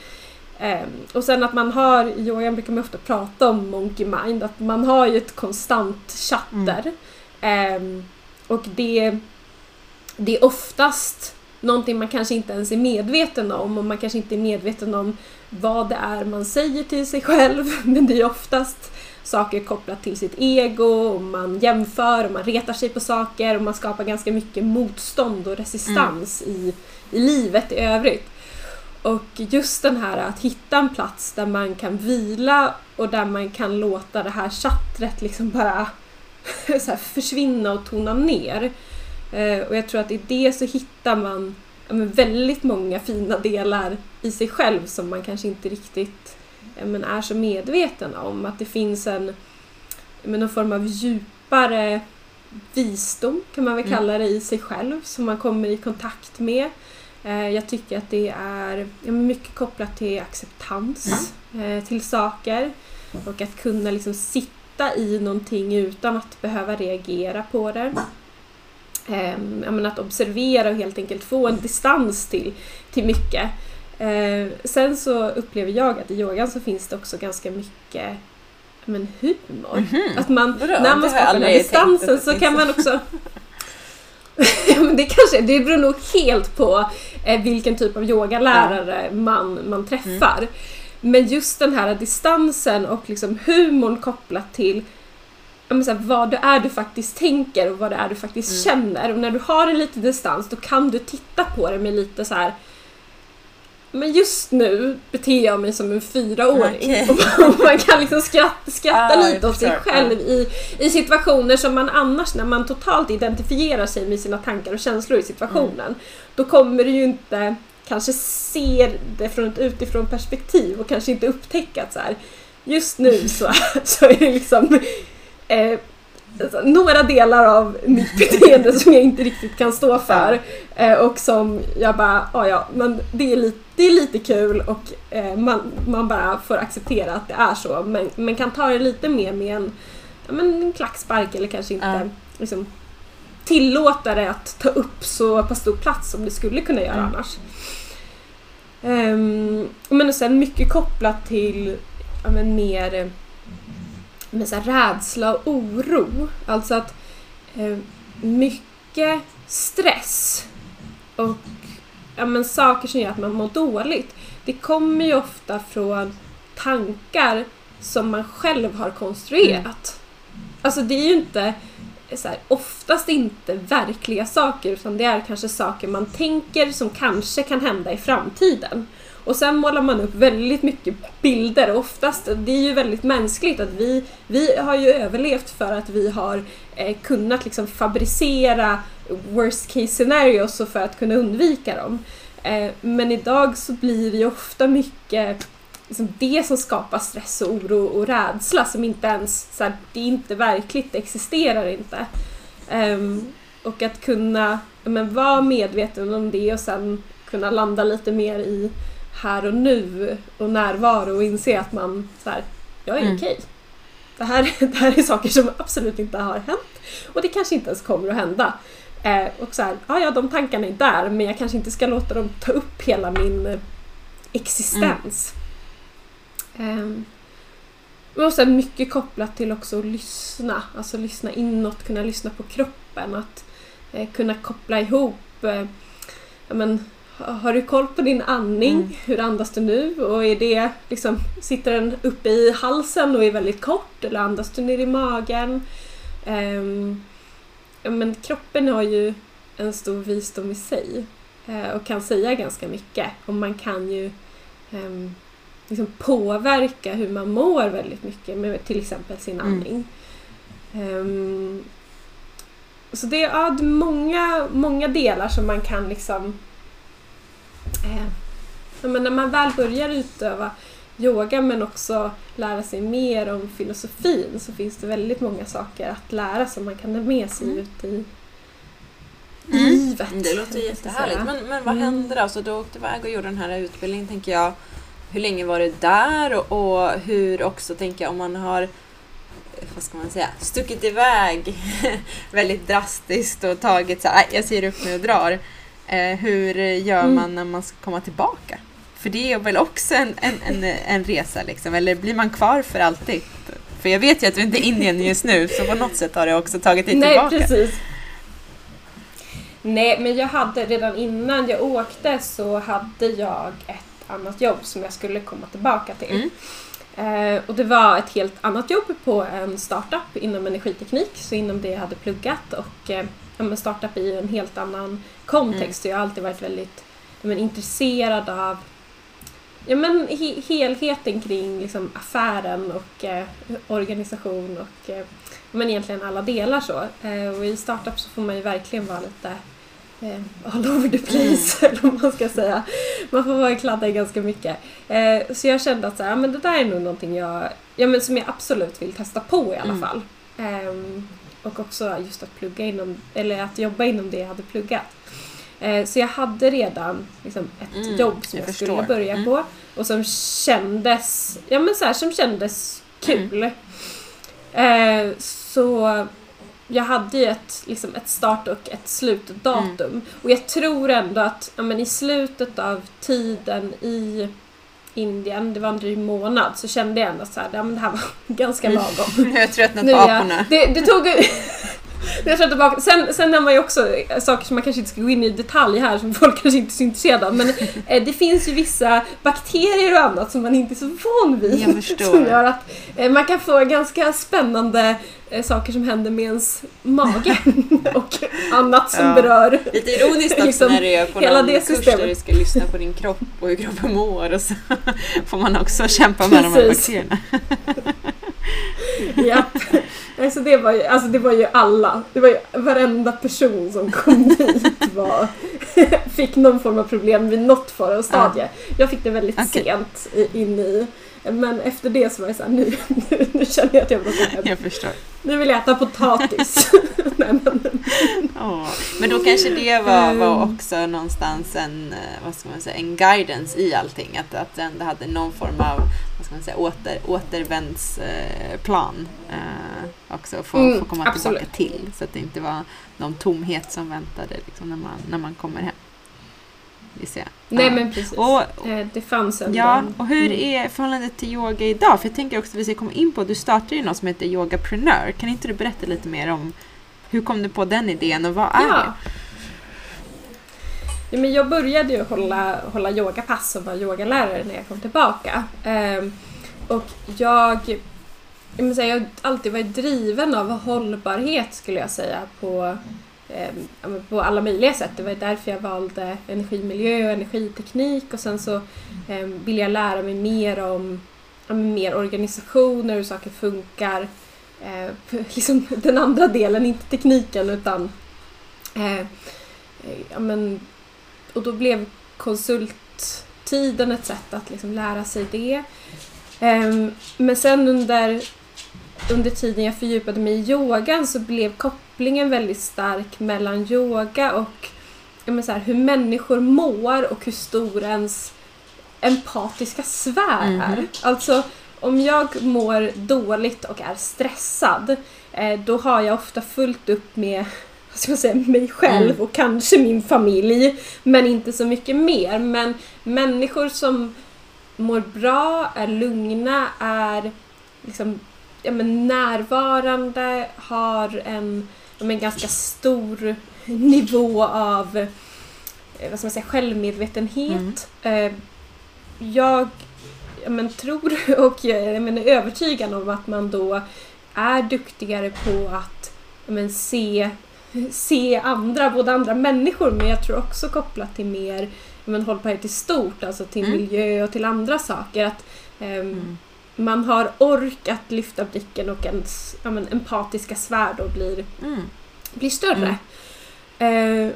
Ehm, och sen att man har, i yogan brukar man ofta prata om monkey mind, att man har ju ett konstant chatter. Ehm, och det, det är oftast någonting man kanske inte ens är medveten om och man kanske inte är medveten om vad det är man säger till sig själv. Men det är oftast saker kopplat till sitt ego och man jämför och man retar sig på saker och man skapar ganska mycket motstånd och resistans i, i livet i övrigt. Och just den här att hitta en plats där man kan vila och där man kan låta det här chattret liksom bara försvinna och tona ner. Eh, och jag tror att i det så hittar man ja, väldigt många fina delar i sig själv som man kanske inte riktigt men är så medveten om. Att det finns en men någon form av djupare visdom kan man väl Mm. kalla det i sig själv som man kommer i kontakt med. Eh, jag tycker att det är mycket kopplat till acceptans eh, till saker och att kunna liksom sitta i någonting utan att behöva reagera på det. Ehm, att observera och helt enkelt få en distans till, till mycket. Eh, sen så upplever jag att i yogan så finns det också ganska mycket men, humor. Mhm. Att man, Vadå? när man skapar den här distansen så kan man också det kanske, det beror nog helt på eh, vilken typ av yogalärare man, man träffar. Mm. Men just den här distansen och liksom humorn kopplat till här, vad det är du faktiskt tänker och vad det är du faktiskt Mm. känner. Och när du har en liten distans då kan du titta på det med lite så här. Men just nu beter jag mig som en fyraåring. Okej. Och man kan liksom skratta, skratta Ah, lite åt sig själv i, i situationer som man annars, när man totalt identifierar sig med sina tankar och känslor i situationen, Mm. då kommer du ju inte kanske se det från ett utifrån perspektiv och kanske inte upptäcka att så här, just nu så, så är det liksom eh, några delar av mitt beteende som jag inte riktigt kan stå för eh, och som jag bara, ja ja, men det är lite, det är lite kul och eh, man, man bara får acceptera att det är så men, men kan ta det lite mer med en, ja, men en klackspark eller kanske inte Ja. liksom, tillåta det att ta upp så pass stor plats som det skulle kunna göra Mm. annars. Ehm, men sen mycket kopplat till ja, men mer med så här rädsla och oro. Alltså att eh, mycket stress och ja, men saker som gör att man mår dåligt, det kommer ju ofta från tankar som man själv har konstruerat. Alltså det är ju inte så här, oftast inte verkliga saker utan det är kanske saker man tänker som kanske kan hända i framtiden. Och sen målar man upp väldigt mycket bilder och oftast, det är ju väldigt mänskligt att vi, vi har ju överlevt för att vi har eh, kunnat liksom fabricera worst case scenarios och för att kunna undvika dem. Eh, men idag så blir det ju ofta mycket liksom det som skapar stress och oro och rädsla som inte ens, så här, det är inte verkligt, det existerar inte. Ehm, och att kunna men, vara medveten om det och sen kunna landa lite mer i här och nu och närvaro och inse att man så här, jag är Mm. okej. Det här, det här är saker som absolut inte har hänt och det kanske inte ens kommer att hända. Eh, och så här, ja, ja, de tankarna är där men jag kanske inte ska låta dem ta upp hela min eh, existens. Ehm, och sen mycket kopplat till också att lyssna, alltså lyssna inåt, kunna lyssna på kroppen, att eh, kunna koppla ihop eh, men, har du koll på din andning? Mm. Hur andas du nu? Och är det liksom, sitter den uppe i halsen och är väldigt kort eller andas du ner i magen? Ja, men kroppen har ju en stor visdom i sig eh, och kan säga ganska mycket och man kan ju ehm, liksom påverka hur man mår väldigt mycket med till exempel sin Mm. andning. Ehm, så det är ja, många, många delar som man kan liksom eh, men när man väl börjar utöva yoga men också lära sig mer om filosofin så finns det väldigt många saker att lära som man kan ha med sig Mm. ut i Mm. livet. Det låter jättehärligt. Men, men vad Mm. hände då? Så du åkte iväg och gjorde den här utbildningen, tänker jag. Hur länge var det där? Och, och hur också, tänker jag, om man har vad ska man säga, stuckit iväg väldigt drastiskt och tagit så här, "Nej, jag säger upp mig och drar. Eh, hur gör Mm. man när man ska komma tillbaka? För det är väl också en, en, en, en resa liksom, eller blir man kvar för alltid? För jag vet ju att du inte är i Indien just nu, så på något sätt har det också tagit dig Nej, tillbaka. precis. Nej, men jag hade redan innan jag åkte så hade jag ett annat jobb som jag skulle komma tillbaka till. Eh, och det var ett helt annat jobb på en startup inom energiteknik, så inom det jag hade pluggat och eh, men startup ju en helt annan kontext. Jag har alltid varit väldigt men, intresserad av ja, men, he- helheten kring liksom, affären och eh, organisation och eh, men egentligen alla delar så. Eh, och i startup så får man ju verkligen vara lite eh, all over the place, eller vad man ska säga. Man får vara i kladda i ganska mycket. Eh, så jag kände att så här, men det där är nog någonting jag, ja, men som jag absolut vill testa på i alla Mm. fall. Ehm, och också just att plugga inom, eller att jobba inom det jag hade pluggat. Eh, så jag hade redan liksom, ett Mm, jobb som jag jag, skulle börja Mm. på och som kändes, ja men så här, som kändes kul. Mm. Eh, så jag hade ju ett, liksom ett start och ett slutdatum. Mm. Och jag tror ändå att ja, men i slutet av tiden i Indien, det var en dryg månad, så kände jag ändå så här, ja, men det här var ganska Mm. lagom. Nu har jag tröttnat på aporna. Det, det tog. Jag tror tillbaka. Sen, sen har man ju också saker som man kanske inte ska gå in i detalj här som folk kanske inte är så intresserade av men eh, det finns ju vissa bakterier och annat som man inte är så van vid. Som gör att eh, man kan få ganska spännande eh, saker som händer med ens mage och annat som Ja. berör Lite ironiskt också Liksom, när du är på hela någon det kurs där du ska lyssna på din kropp och hur kroppen mår och så får man också kämpa med de här Precis. bakterierna. Japp. Alltså det, var ju, alltså det var ju alla. Det var ju varenda person som kom dit var, fick någon form av problem vid något form av stadie. Jag fick det väldigt Okej. sent in i. Men efter det så var jag såhär, nu, nu, nu känner jag att jag vill åka hem. Jag förstår. Nu vill jag äta potatis. Nej, men, Åh. Men då kanske det var, var Ehm. också någonstans en, eh, vad ska man säga, en guidance i allting. Att, att det ändå hade någon form av vad ska man säga, åter, återvändsplan eh, också att få, Mm, få komma absolut. tillbaka till. Så att det inte var någon tomhet som väntade liksom, när, man, när man kommer hem. Vi ser. Nej men precis. Och, Eh, det fanns ändå. Ja, och hur Mm. är förhållandet till yoga idag? För jag tänker också att vi ska komma in på, du startade ju något som heter Yogapreneur. Kan inte du berätta lite mer om hur kom du på den idén och vad är Ja. det? Ja, men jag började ju hålla, hålla yogapass och vara yogalärare när jag kom tillbaka. Ehm, och jag, jag, säga, jag har alltid varit driven av hållbarhet skulle jag säga på, Ehm, på alla möjliga sätt. Det var därför jag valde energimiljö och energiteknik och sen så ehm, ville jag lära mig mer om mer organisationer, hur saker funkar. Eh, liksom den andra delen, inte tekniken utan eh, ja, men, och då blev konsulttiden ett sätt att liksom lära sig det. Ehm, men sen under, under tiden jag fördjupade mig i yogan så blev kopplingen väldigt stark mellan yoga och så här, hur människor mår och hur stor ens empatiska sfär Mhm. är. Alltså om jag mår dåligt och är stressad eh, då har jag ofta fullt upp med vad ska man säga, mig själv Mm. och kanske min familj men inte så mycket mer. Men människor som mår bra, är lugna, är liksom, ja, men närvarande, har en, ja, men ganska stor nivå av eh, vad ska man säga, självmedvetenhet. Eh, Jag ja, men, tror och jag, men, är övertygad om att man då är duktigare på att ja, men, se, se andra, både andra människor men jag tror också kopplat till mer men, hållbarhet i stort, alltså till Mm. miljö och till andra saker. Att, ehm, Mm. Man har ork att lyfta blicken och ens ja, men, empatiska svärd då blir Mm. blir större. Eh,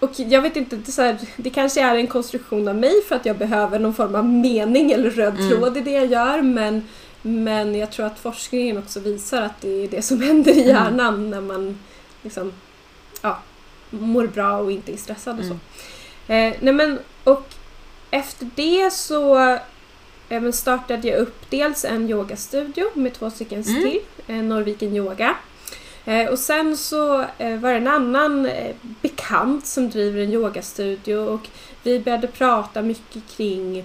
och jag vet inte, det, här, det kanske är en konstruktion av mig för att jag behöver någon form av mening eller röd Mm. tråd i det jag gör men, men jag tror att forskningen också visar att det är det som händer i Mm. hjärnan när man liksom, ja, mår bra och inte är stressad och så. Mm. Eh, nej men, och efter det så men startade jag upp dels en yogastudio med två stycken Mm. till, eh, Norrviken Yoga. Eh, och sen så eh, var det en annan bekant som driver en yogastudio och vi började prata mycket kring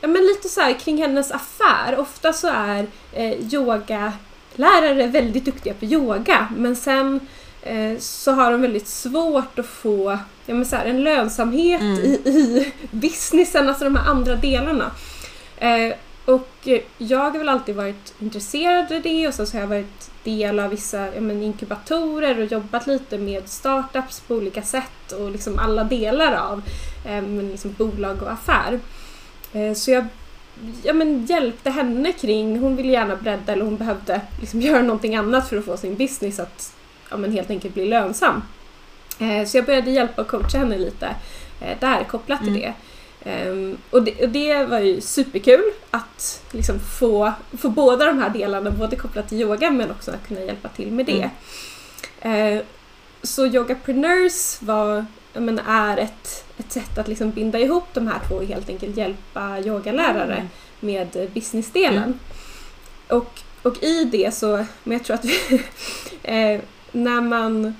Ja men lite så här kring hennes affär. Ofta så är eh, yogalärare väldigt duktiga på yoga men sen så har de väldigt svårt att få ja, men så här, en lönsamhet Mm. i, i businessen, alltså de här andra delarna. Eh, och eh, jag har väl alltid varit intresserad av det och sen så har jag varit del av vissa ja, men inkubatorer och jobbat lite med startups på olika sätt och liksom alla delar av eh, men liksom bolag och affär. Eh, så jag ja, men hjälpte henne kring, hon ville gärna bredda eller hon behövde liksom göra någonting annat för att få sin business att ja, men helt enkelt bli lönsam. Eh, så jag började hjälpa och coacha henne lite eh, där kopplat till Mm. det. Um, och, det, och, det, var ju superkul att liksom få, få båda de här delarna, både kopplat till yoga men också att kunna hjälpa till med det. Mm. Uh, så Yogapreneurs var, men, är ett, ett sätt att liksom binda ihop de här två och helt enkelt hjälpa yogalärare mm. med businessdelen. Mm. Och, och i det så, men jag tror att vi, eh, när man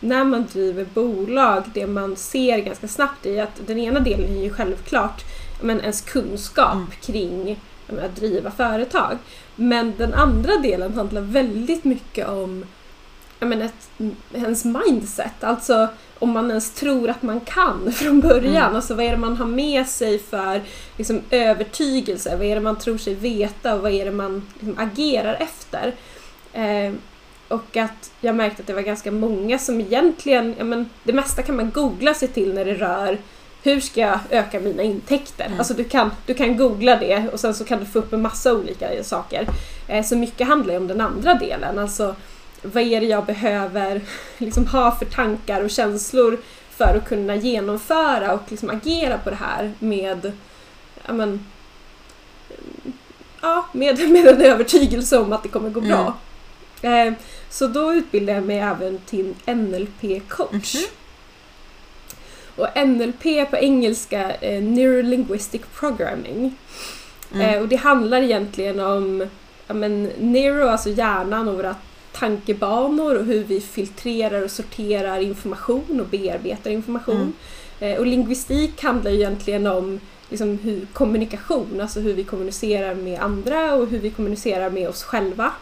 när man driver bolag, det man ser ganska snabbt är att den ena delen är ju självklart men, ens kunskap mm. kring menar, att driva företag. Men den andra delen handlar väldigt mycket om men, ett, ens mindset. Alltså om man ens tror att man kan från början. Mm. Alltså vad är det man har med sig för liksom, övertygelse? Vad är det man tror sig veta och vad är det man liksom, agerar efter? Eh, och att jag märkte att det var ganska många som egentligen, ja men det mesta kan man googla sig till när det rör hur ska jag öka mina intäkter? Mm. Alltså du kan, du kan googla det och sen så kan du få upp en massa olika saker. Eh, så mycket handlar ju om den andra delen, alltså vad är det jag behöver liksom ha för tankar och känslor för att kunna genomföra och liksom agera på det här med ja, men, ja, med, med en övertygelse om att det kommer gå bra. Mm. Eh, så då utbildade jag mig även till NLP-coach. Mm -hmm. Och NLP på engelska är Neurolinguistic Programming. Mm. Eh, och det handlar egentligen om ja, men, neuro, alltså hjärnan och våra tankebanor och hur vi filtrerar och sorterar information och bearbetar information. Mm. Eh, och lingvistik handlar egentligen om liksom, hur kommunikation, alltså hur vi kommunicerar med andra och hur vi kommunicerar med oss själva.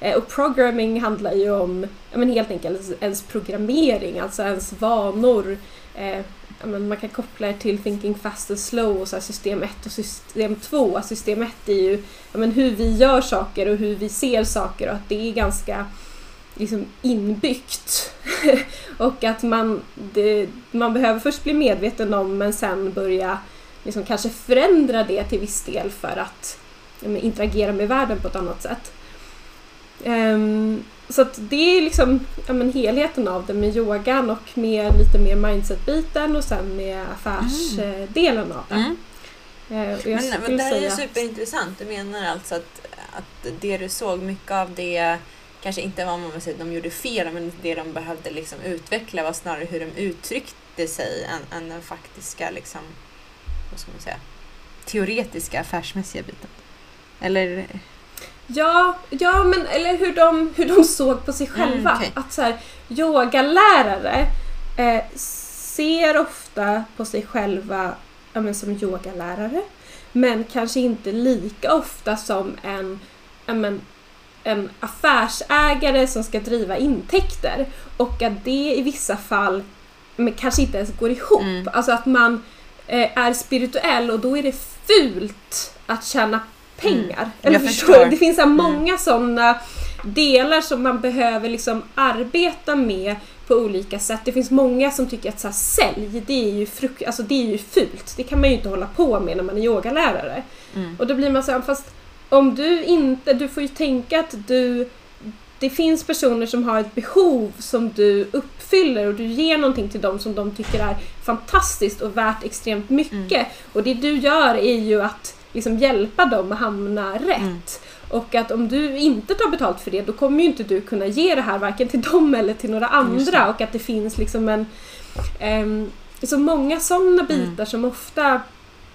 Eh, och programming handlar ju om ja, men helt enkelt ens programmering, alltså ens vanor. Eh, men man kan koppla det till thinking fast and slow och så system 1 och system 2. Alltså system 1 är ju men hur vi gör saker och hur vi ser saker och att det är ganska liksom inbyggt. och att man, det, man behöver först bli medveten om men sen börja liksom kanske förändra det till viss del för att men, interagera med världen på ett annat sätt. Um, så att det är liksom ja, men helheten av det med yogan och med lite mer mindset-biten och sen med affärsdelen mm. av det. Mm. Uh, men, men det här är ju superintressant. Du menar alltså att, att det du såg, mycket av det kanske inte var man säga, de gjorde fel, men det de behövde liksom utveckla var snarare hur de uttryckte sig än, än den faktiska, liksom, vad ska man säga, teoretiska affärsmässiga biten. Eller Ja, ja men eller hur de, hur de såg på sig mm, själva. Mm, okay. Att så här, yogalärare eh, ser ofta på sig själva ja, men som yogalärare. Men kanske inte lika ofta som en, ja, men, en affärsägare som ska driva intäkter. Och att det i vissa fall men kanske inte ens går ihop. Mm. Alltså att man eh, är spirituell och då är det fult att tjäna pengar. Mm. Eller förstår. förstår Det finns så mm. många sådana delar som man behöver liksom arbeta med på olika sätt. Det finns många som tycker att så här, sälj, det är, ju fruk- alltså, det är ju fult. Det kan man ju inte hålla på med när man är yogalärare. Mm. Och då blir man så här, fast om du inte, du får ju tänka att du det finns personer som har ett behov som du uppfyller och du ger någonting till dem som de tycker är fantastiskt och värt extremt mycket. Mm. Och det du gör är ju att liksom hjälpa dem att hamna rätt. Mm. Och att om du inte tar betalt för det då kommer ju inte du kunna ge det här varken till dem eller till några andra och att det finns liksom en um, så många sådana mm. bitar mm. som ofta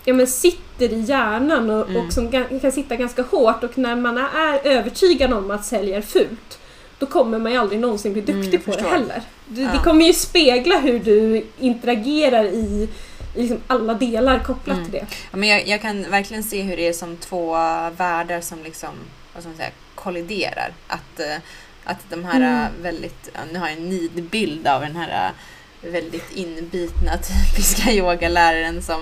ja, men sitter i hjärnan och, mm. och som kan sitta ganska hårt och när man är övertygad om att sälja är fult då kommer man ju aldrig någonsin bli duktig mm, på det heller. Du, ja. Det kommer ju spegla hur du interagerar i liksom alla delar kopplat mm. till det. Ja, men jag, jag, kan verkligen se hur det är som två världar som liksom, vad ska man säga, kolliderar. Att, eh, att de här mm. väldigt, nu har jag en nidbild av den här eh, väldigt inbitna typiska yogaläraren som,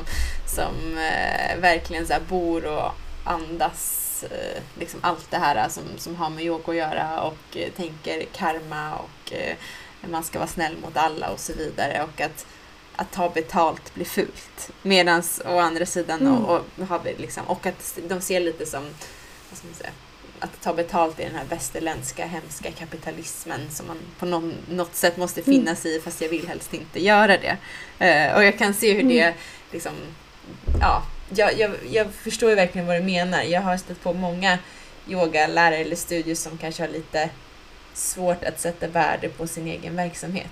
som eh, verkligen så bor och andas eh, liksom allt det här som, som har med yoga att göra och eh, tänker karma och eh, man ska vara snäll mot alla och så vidare. Och att att ta betalt blir fult. Medan å andra sidan mm. och, och, har vi liksom, och att de ser lite som vad ska man säga, att ta betalt i den här västerländska hemska kapitalismen som man på någon, något sätt måste mm. finnas mm. i fast jag vill helst inte göra det. Uh, och jag kan se hur mm. det liksom ja, jag, jag, jag förstår ju verkligen vad du menar. Jag har stött på många yogalärare eller studios som kanske har lite svårt att sätta värde på sin egen verksamhet.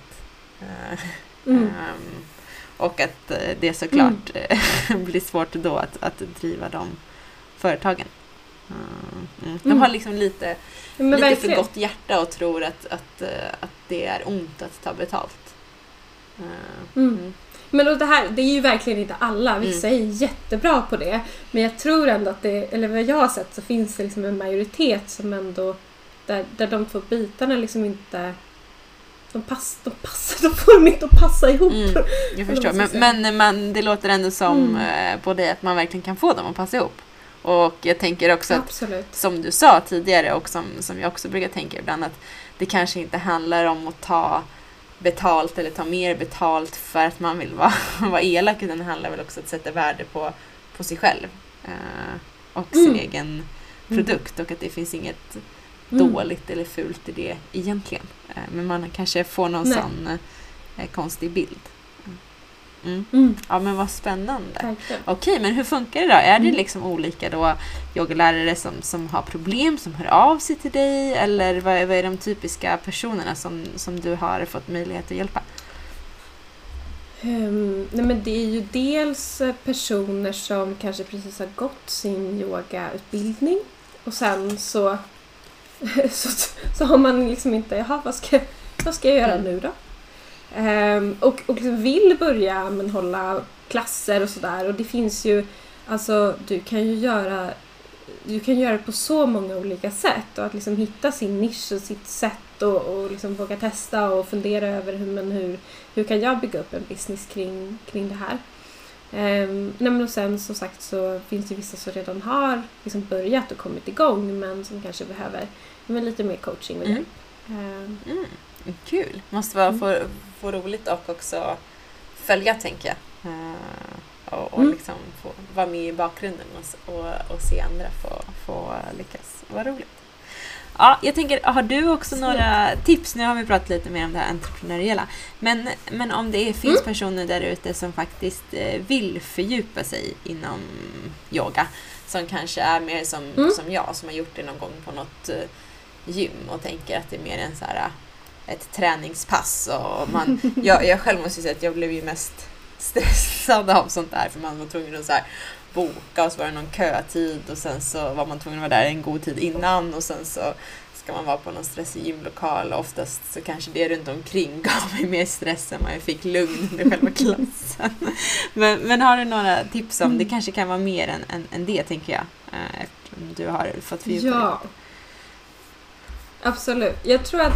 Uh, Mm. um, och att eh, det såklart mm. blir svårt då att, att driva de företagen. Uh, mm. De har liksom lite, lite för gott hjärta och tror att, att, att det är ont att ta betalt. Uh, men och det här, det är ju verkligen inte alla. Vissa mm. är jättebra på det. Men jag tror ändå att det, eller vad jag har sett så finns det liksom en majoritet som ändå, där, där de två bitarna liksom inte de, pass, de, passar, de får inte att passa ihop. Mm, jag förstår. Men, men man, det låter ändå som mm. på dig att man verkligen kan få dem att passa ihop. Och jag tänker också att, Absolut. som du sa tidigare och som, som jag också brukar tänka ibland, att det kanske inte handlar om att ta betalt eller ta mer betalt för att man vill vara, vara elak, utan det handlar väl också om att sätta värde på, på sig själv eh, och sin mm. egen produkt och att det finns inget mm. dåligt eller fult i det egentligen. Eh, men man kanske får någon Nej. sån eh, konstig bild. Mm. Mm. Ja men vad spännande. Okej, men hur funkar det då? Är det mm. liksom olika då yogalärare som, som har problem som hör av sig till dig? Eller vad är, vad är de typiska personerna som, som du har fått möjlighet att hjälpa? Um, nej men det är ju dels personer som kanske precis har gått sin yogautbildning och sen så, så, så har man liksom inte, jaha vad ska, vad ska jag göra mm. nu då? Um, och och liksom vill börja men hålla klasser och sådär och det finns ju, alltså du kan ju göra du kan göra det på så många olika sätt och att liksom hitta sin nisch och sitt sätt och, och liksom våga testa och fundera över hur, men hur, hur kan jag bygga upp en business kring, kring det här. Um, nej och sen som sagt så finns det vissa som redan har liksom börjat och kommit igång men som kanske behöver men lite mer coaching och hjälp. Mm. Um, mm. Kul! Måste vara mm. få, få roligt och också följa tänker jag. Uh, och, och mm. liksom få vara med i bakgrunden och, och, och se andra få, få lyckas. Vad roligt! Ja, jag tänker, har du också några tips? Nu har vi pratat lite mer om det här entreprenöriella. Men, men om det är, finns mm. personer där ute som faktiskt eh, vill fördjupa sig inom yoga, som kanske är mer som, mm. som jag, som har gjort det någon gång på något eh, gym och tänker att det är mer en så här ett träningspass. Och man, jag, jag själv måste säga att jag blev ju mest stressad av sånt där för man var tvungen att så här, boka och så var det någon kötid och sen så var man tvungen att vara där en god tid innan och sen så ska man vara på någon stressig gymlokal och oftast så kanske det runt omkring gav mig mer stress än vad jag fick lugn under själva klassen. men, men har du några tips om, det kanske kan vara mer än, än, än det tänker jag, eh, eftersom du har fått fördjupa Ja, absolut. Jag tror att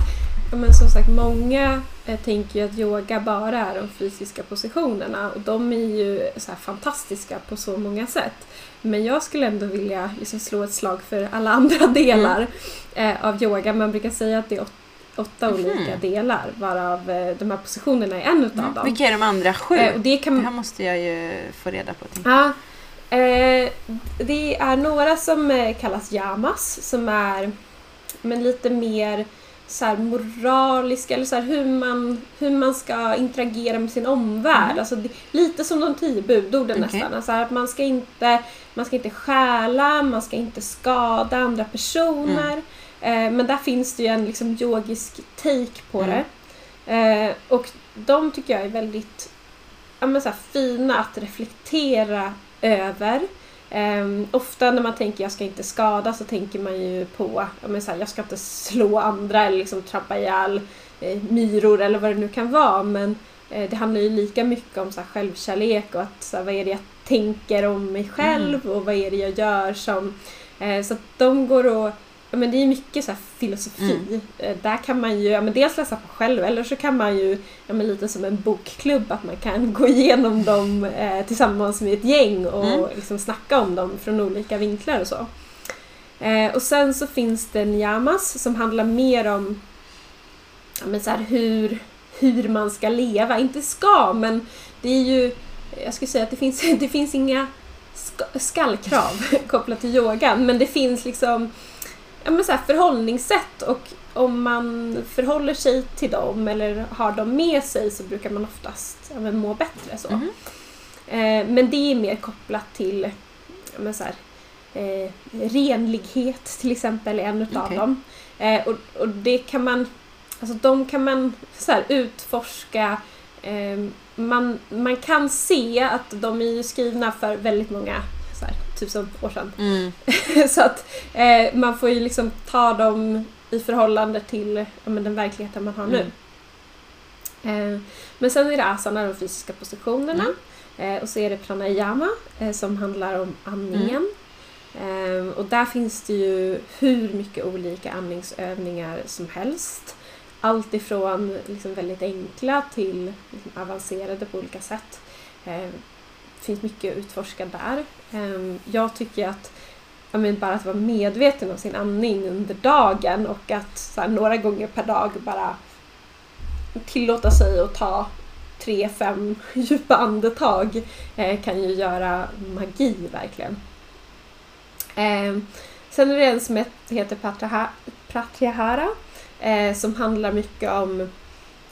men som sagt, många eh, tänker ju att yoga bara är de fysiska positionerna och de är ju så fantastiska på så många sätt. Men jag skulle ändå vilja liksom slå ett slag för alla andra delar mm. eh, av yoga. Man brukar säga att det är åt, åtta mm. olika delar varav eh, de här positionerna är en utav mm. dem. Vilka är de andra sju? Eh, det, kan... det här måste jag ju få reda på. Ja, eh, det är några som eh, kallas yamas som är men lite mer så här moraliska eller så här hur, man, hur man ska interagera med sin omvärld. Mm. Alltså, det, lite som de tio budorden okay. nästan. Alltså, att man ska, inte, man ska inte stjäla, man ska inte skada andra personer. Mm. Eh, men där finns det ju en liksom, yogisk take på mm. det. Eh, och de tycker jag är väldigt ja, men, så här, fina att reflektera över. Um, ofta när man tänker jag ska inte skada så tänker man ju på men så här, jag ska inte slå andra eller liksom trampa ihjäl eh, myror eller vad det nu kan vara. Men eh, det handlar ju lika mycket om så här, självkärlek och att så här, vad är det jag tänker om mig själv mm. och vad är det jag gör som... Eh, så att de går ja, men det är mycket så filosofi. Mm. Eh, där kan man ju ja, men dels läsa på själv eller så kan man ju, ja, men lite som en bokklubb, att man kan gå igenom dem eh, tillsammans med ett gäng och mm. liksom snacka om dem från olika vinklar och så. Eh, och sen så finns det Nyamas som handlar mer om ja, men så här, hur, hur man ska leva. Inte ska, men det är ju, jag skulle säga att det finns, det finns inga skallkrav kopplat till yogan, men det finns liksom ja, men så här, förhållningssätt och om man förhåller sig till dem eller har dem med sig så brukar man oftast ja, men må bättre. Så. Mm. Eh, men det är mer kopplat till men så här, eh, renlighet till exempel är en utav Okej. dem. Eh, och, och det kan man, alltså de kan man så här, utforska. Eh, man, man kan se att de är skrivna för väldigt många tusen år sedan. Mm. så att eh, man får ju liksom ta dem i förhållande till ja, men den verkligheten man har nu. Eh, men sen är det asana, de fysiska positionerna. Eh, och så är det pranayama eh, som handlar om andningen. Eh, och där finns det ju hur mycket olika andningsövningar som helst. Allt ifrån liksom väldigt enkla till liksom avancerade på olika sätt. Det finns mycket att utforska där. Ehm, jag tycker att ja, men bara att vara medveten om sin andning under dagen och att så här, några gånger per dag bara tillåta sig att ta tre, fem djupa andetag eh, kan ju göra magi verkligen. Ehm, sen är det en som heter Pratyahara, eh, som handlar mycket om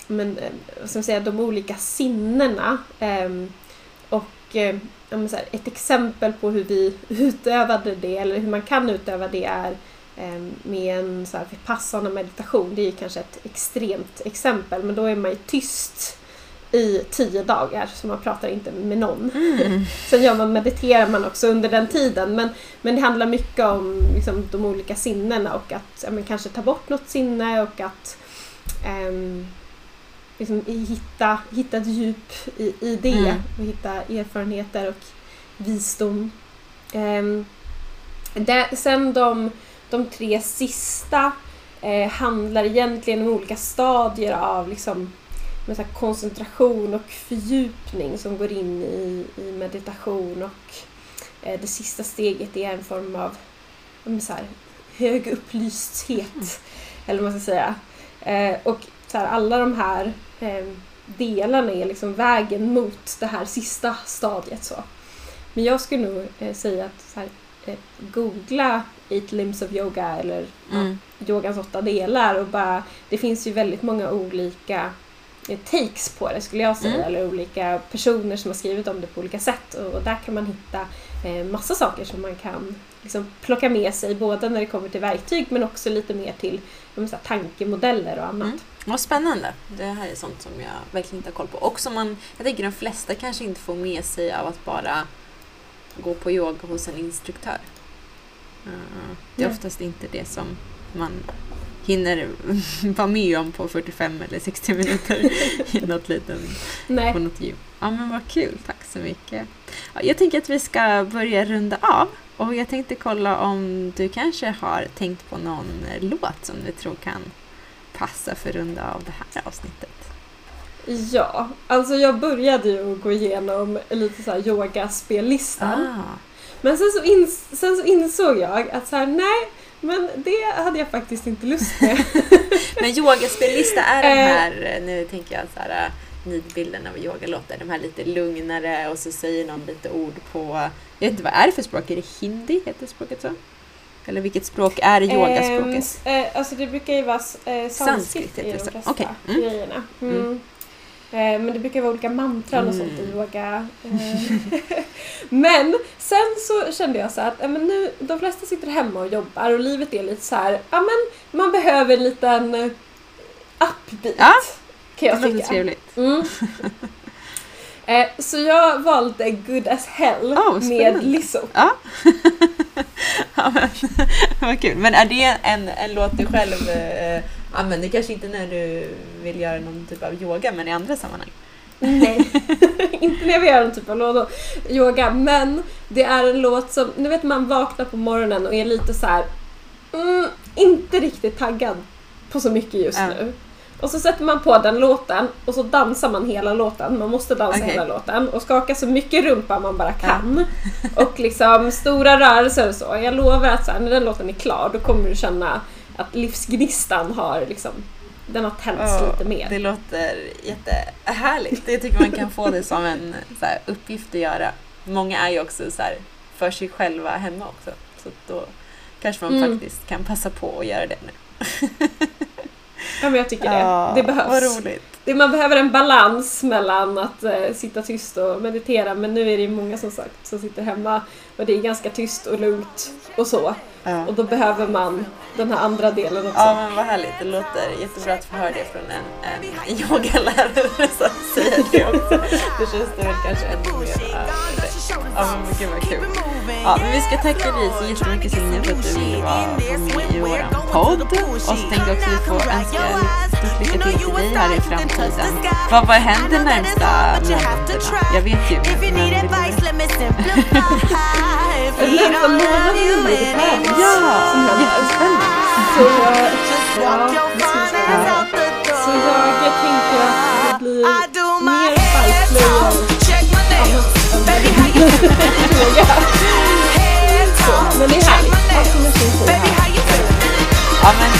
men, eh, vad ska man säga, de olika sinnena. Ehm, Eh, här, ett exempel på hur vi utövade det, eller hur man kan utöva det är eh, med en så här vipassana meditation. Det är kanske ett extremt exempel, men då är man ju tyst i tio dagar, så man pratar inte med någon. Mm. Sen gör man, mediterar man också under den tiden, men, men det handlar mycket om liksom, de olika sinnena och att ja, kanske ta bort något sinne och att ehm, liksom, hitta, hitta ett djup i, i det Mm. och hitta erfarenheter och visdom. Ehm, det, sen de, de tre sista eh, handlar egentligen om olika stadier av liksom, så koncentration och fördjupning som går in i, i meditation och eh, det sista steget är en form av så här, hög upplysthet. Eller vad man ska säga. Eh, och så här, alla de här eh, delarna är liksom vägen mot det här sista stadiet. Så. Men jag skulle nog eh, säga att här, eh, googla Eight Limbs of Yoga eller Mm. yogans åtta delar och bara, det finns ju väldigt många olika eh, takes på det skulle jag säga, Mm. eller olika personer som har skrivit om det på olika sätt och, och där kan man hitta eh, massa saker som man kan liksom, plocka med sig både när det kommer till verktyg men också lite mer till ja, men så här, tankemodeller och annat. Mm. Vad spännande. Det här är sånt som jag verkligen inte har koll på. Och som man, jag tänker de flesta kanske inte får med sig av att bara gå på yoga hos en instruktör. Eh, Det är oftast inte det som man hinner vara med om på 45 eller 60 minuter i något liten, Nej. på något gym. Ja men vad kul, tack så mycket. Ja, Jag tänker att vi ska börja runda av och jag tänkte kolla om du kanske har tänkt på någon låt som du tror kan passa för runda av det här avsnittet. Ja, alltså jag började ju gå igenom lite så här yogaspellistan. Ah, Men sen så, ins- sen så insåg jag att så här, nej, men det hade jag faktiskt inte lust med. men yogaspellista är de Eh. här, eh, nu tänker jag så här, eh, nidbilden av yogalåtar, de här lite lugnare och så säger någon lite ord på, jag vet inte vad är det för språk, är det hindi, heter språket så? Eller vilket språk är yogaspråket? Ehm, eh, alltså det brukar ju vara eh, Sanskrit i de det flesta Okej, mm. grejerna. Mm. Mm. Eh, men det brukar vara olika mantran och sånt i Mm. yoga. Eh, men sen så kände jag så att ja, men nu, de flesta sitter hemma och jobbar och livet är lite så här, ja men man behöver en liten eh, upbeat. Ja, kan Det jag låter tycka. trevligt. Mm. Eh, så jag valde Good as Hell Oh, med. Lizzo. Ja. ja men, vad kul. Men är det en, en låt du själv eh, använder? Kanske inte när du vill göra någon typ av yoga, men i andra sammanhang? Nej, inte när vi gör en typ av låda, yoga. Men det är en låt som, nu vet man vaknar på morgonen och är lite så här, mm, inte riktigt taggad på så mycket just Ja. nu. Och så sätter man på den låten och så dansar man hela låten. Man måste dansa Okej. hela låten och skaka så mycket rumpa man bara kan. Och liksom stora rörelser och så. Jag lovar att så här, när den låten är klar då kommer du känna att livsgnistan har liksom, den har tänts Ja, lite mer. Det låter jättehärligt. Jag tycker man kan få det som en så här, uppgift att göra. Många är ju också så här, för sig själva hemma också. Så då kanske man Mm. faktiskt kan passa på att göra det nu. Ja men jag tycker det. det behövs. Vad roligt. det, man behöver en balans mellan att eh, sitta tyst och meditera men nu är det ju många som sagt som sitter hemma och det är ganska tyst och lugnt och så. Ja. Och då behöver man den här andra delen också. Ja men vad härligt, det låter jättebra att få höra det från en, en yogalärare som säger det också. Det känns det väl kanske ännu mer rätt. Ja men gud vad kul. Ja men vi ska tacka dig så jättemycket Signe för att du ville vara med i våran podd. Och så tänkte jag också att vi får önska stort lycka till till dig här i framtiden. Vad, vad händer närmsta månaderna? Jag vet ju men, men En ensamboende hund med So barn ja. som jag I Så jag, ja, det ska vi säga. Så jag, jag tänker att det blir mer fallslöjor. Men det är härligt. Absolut. Ja men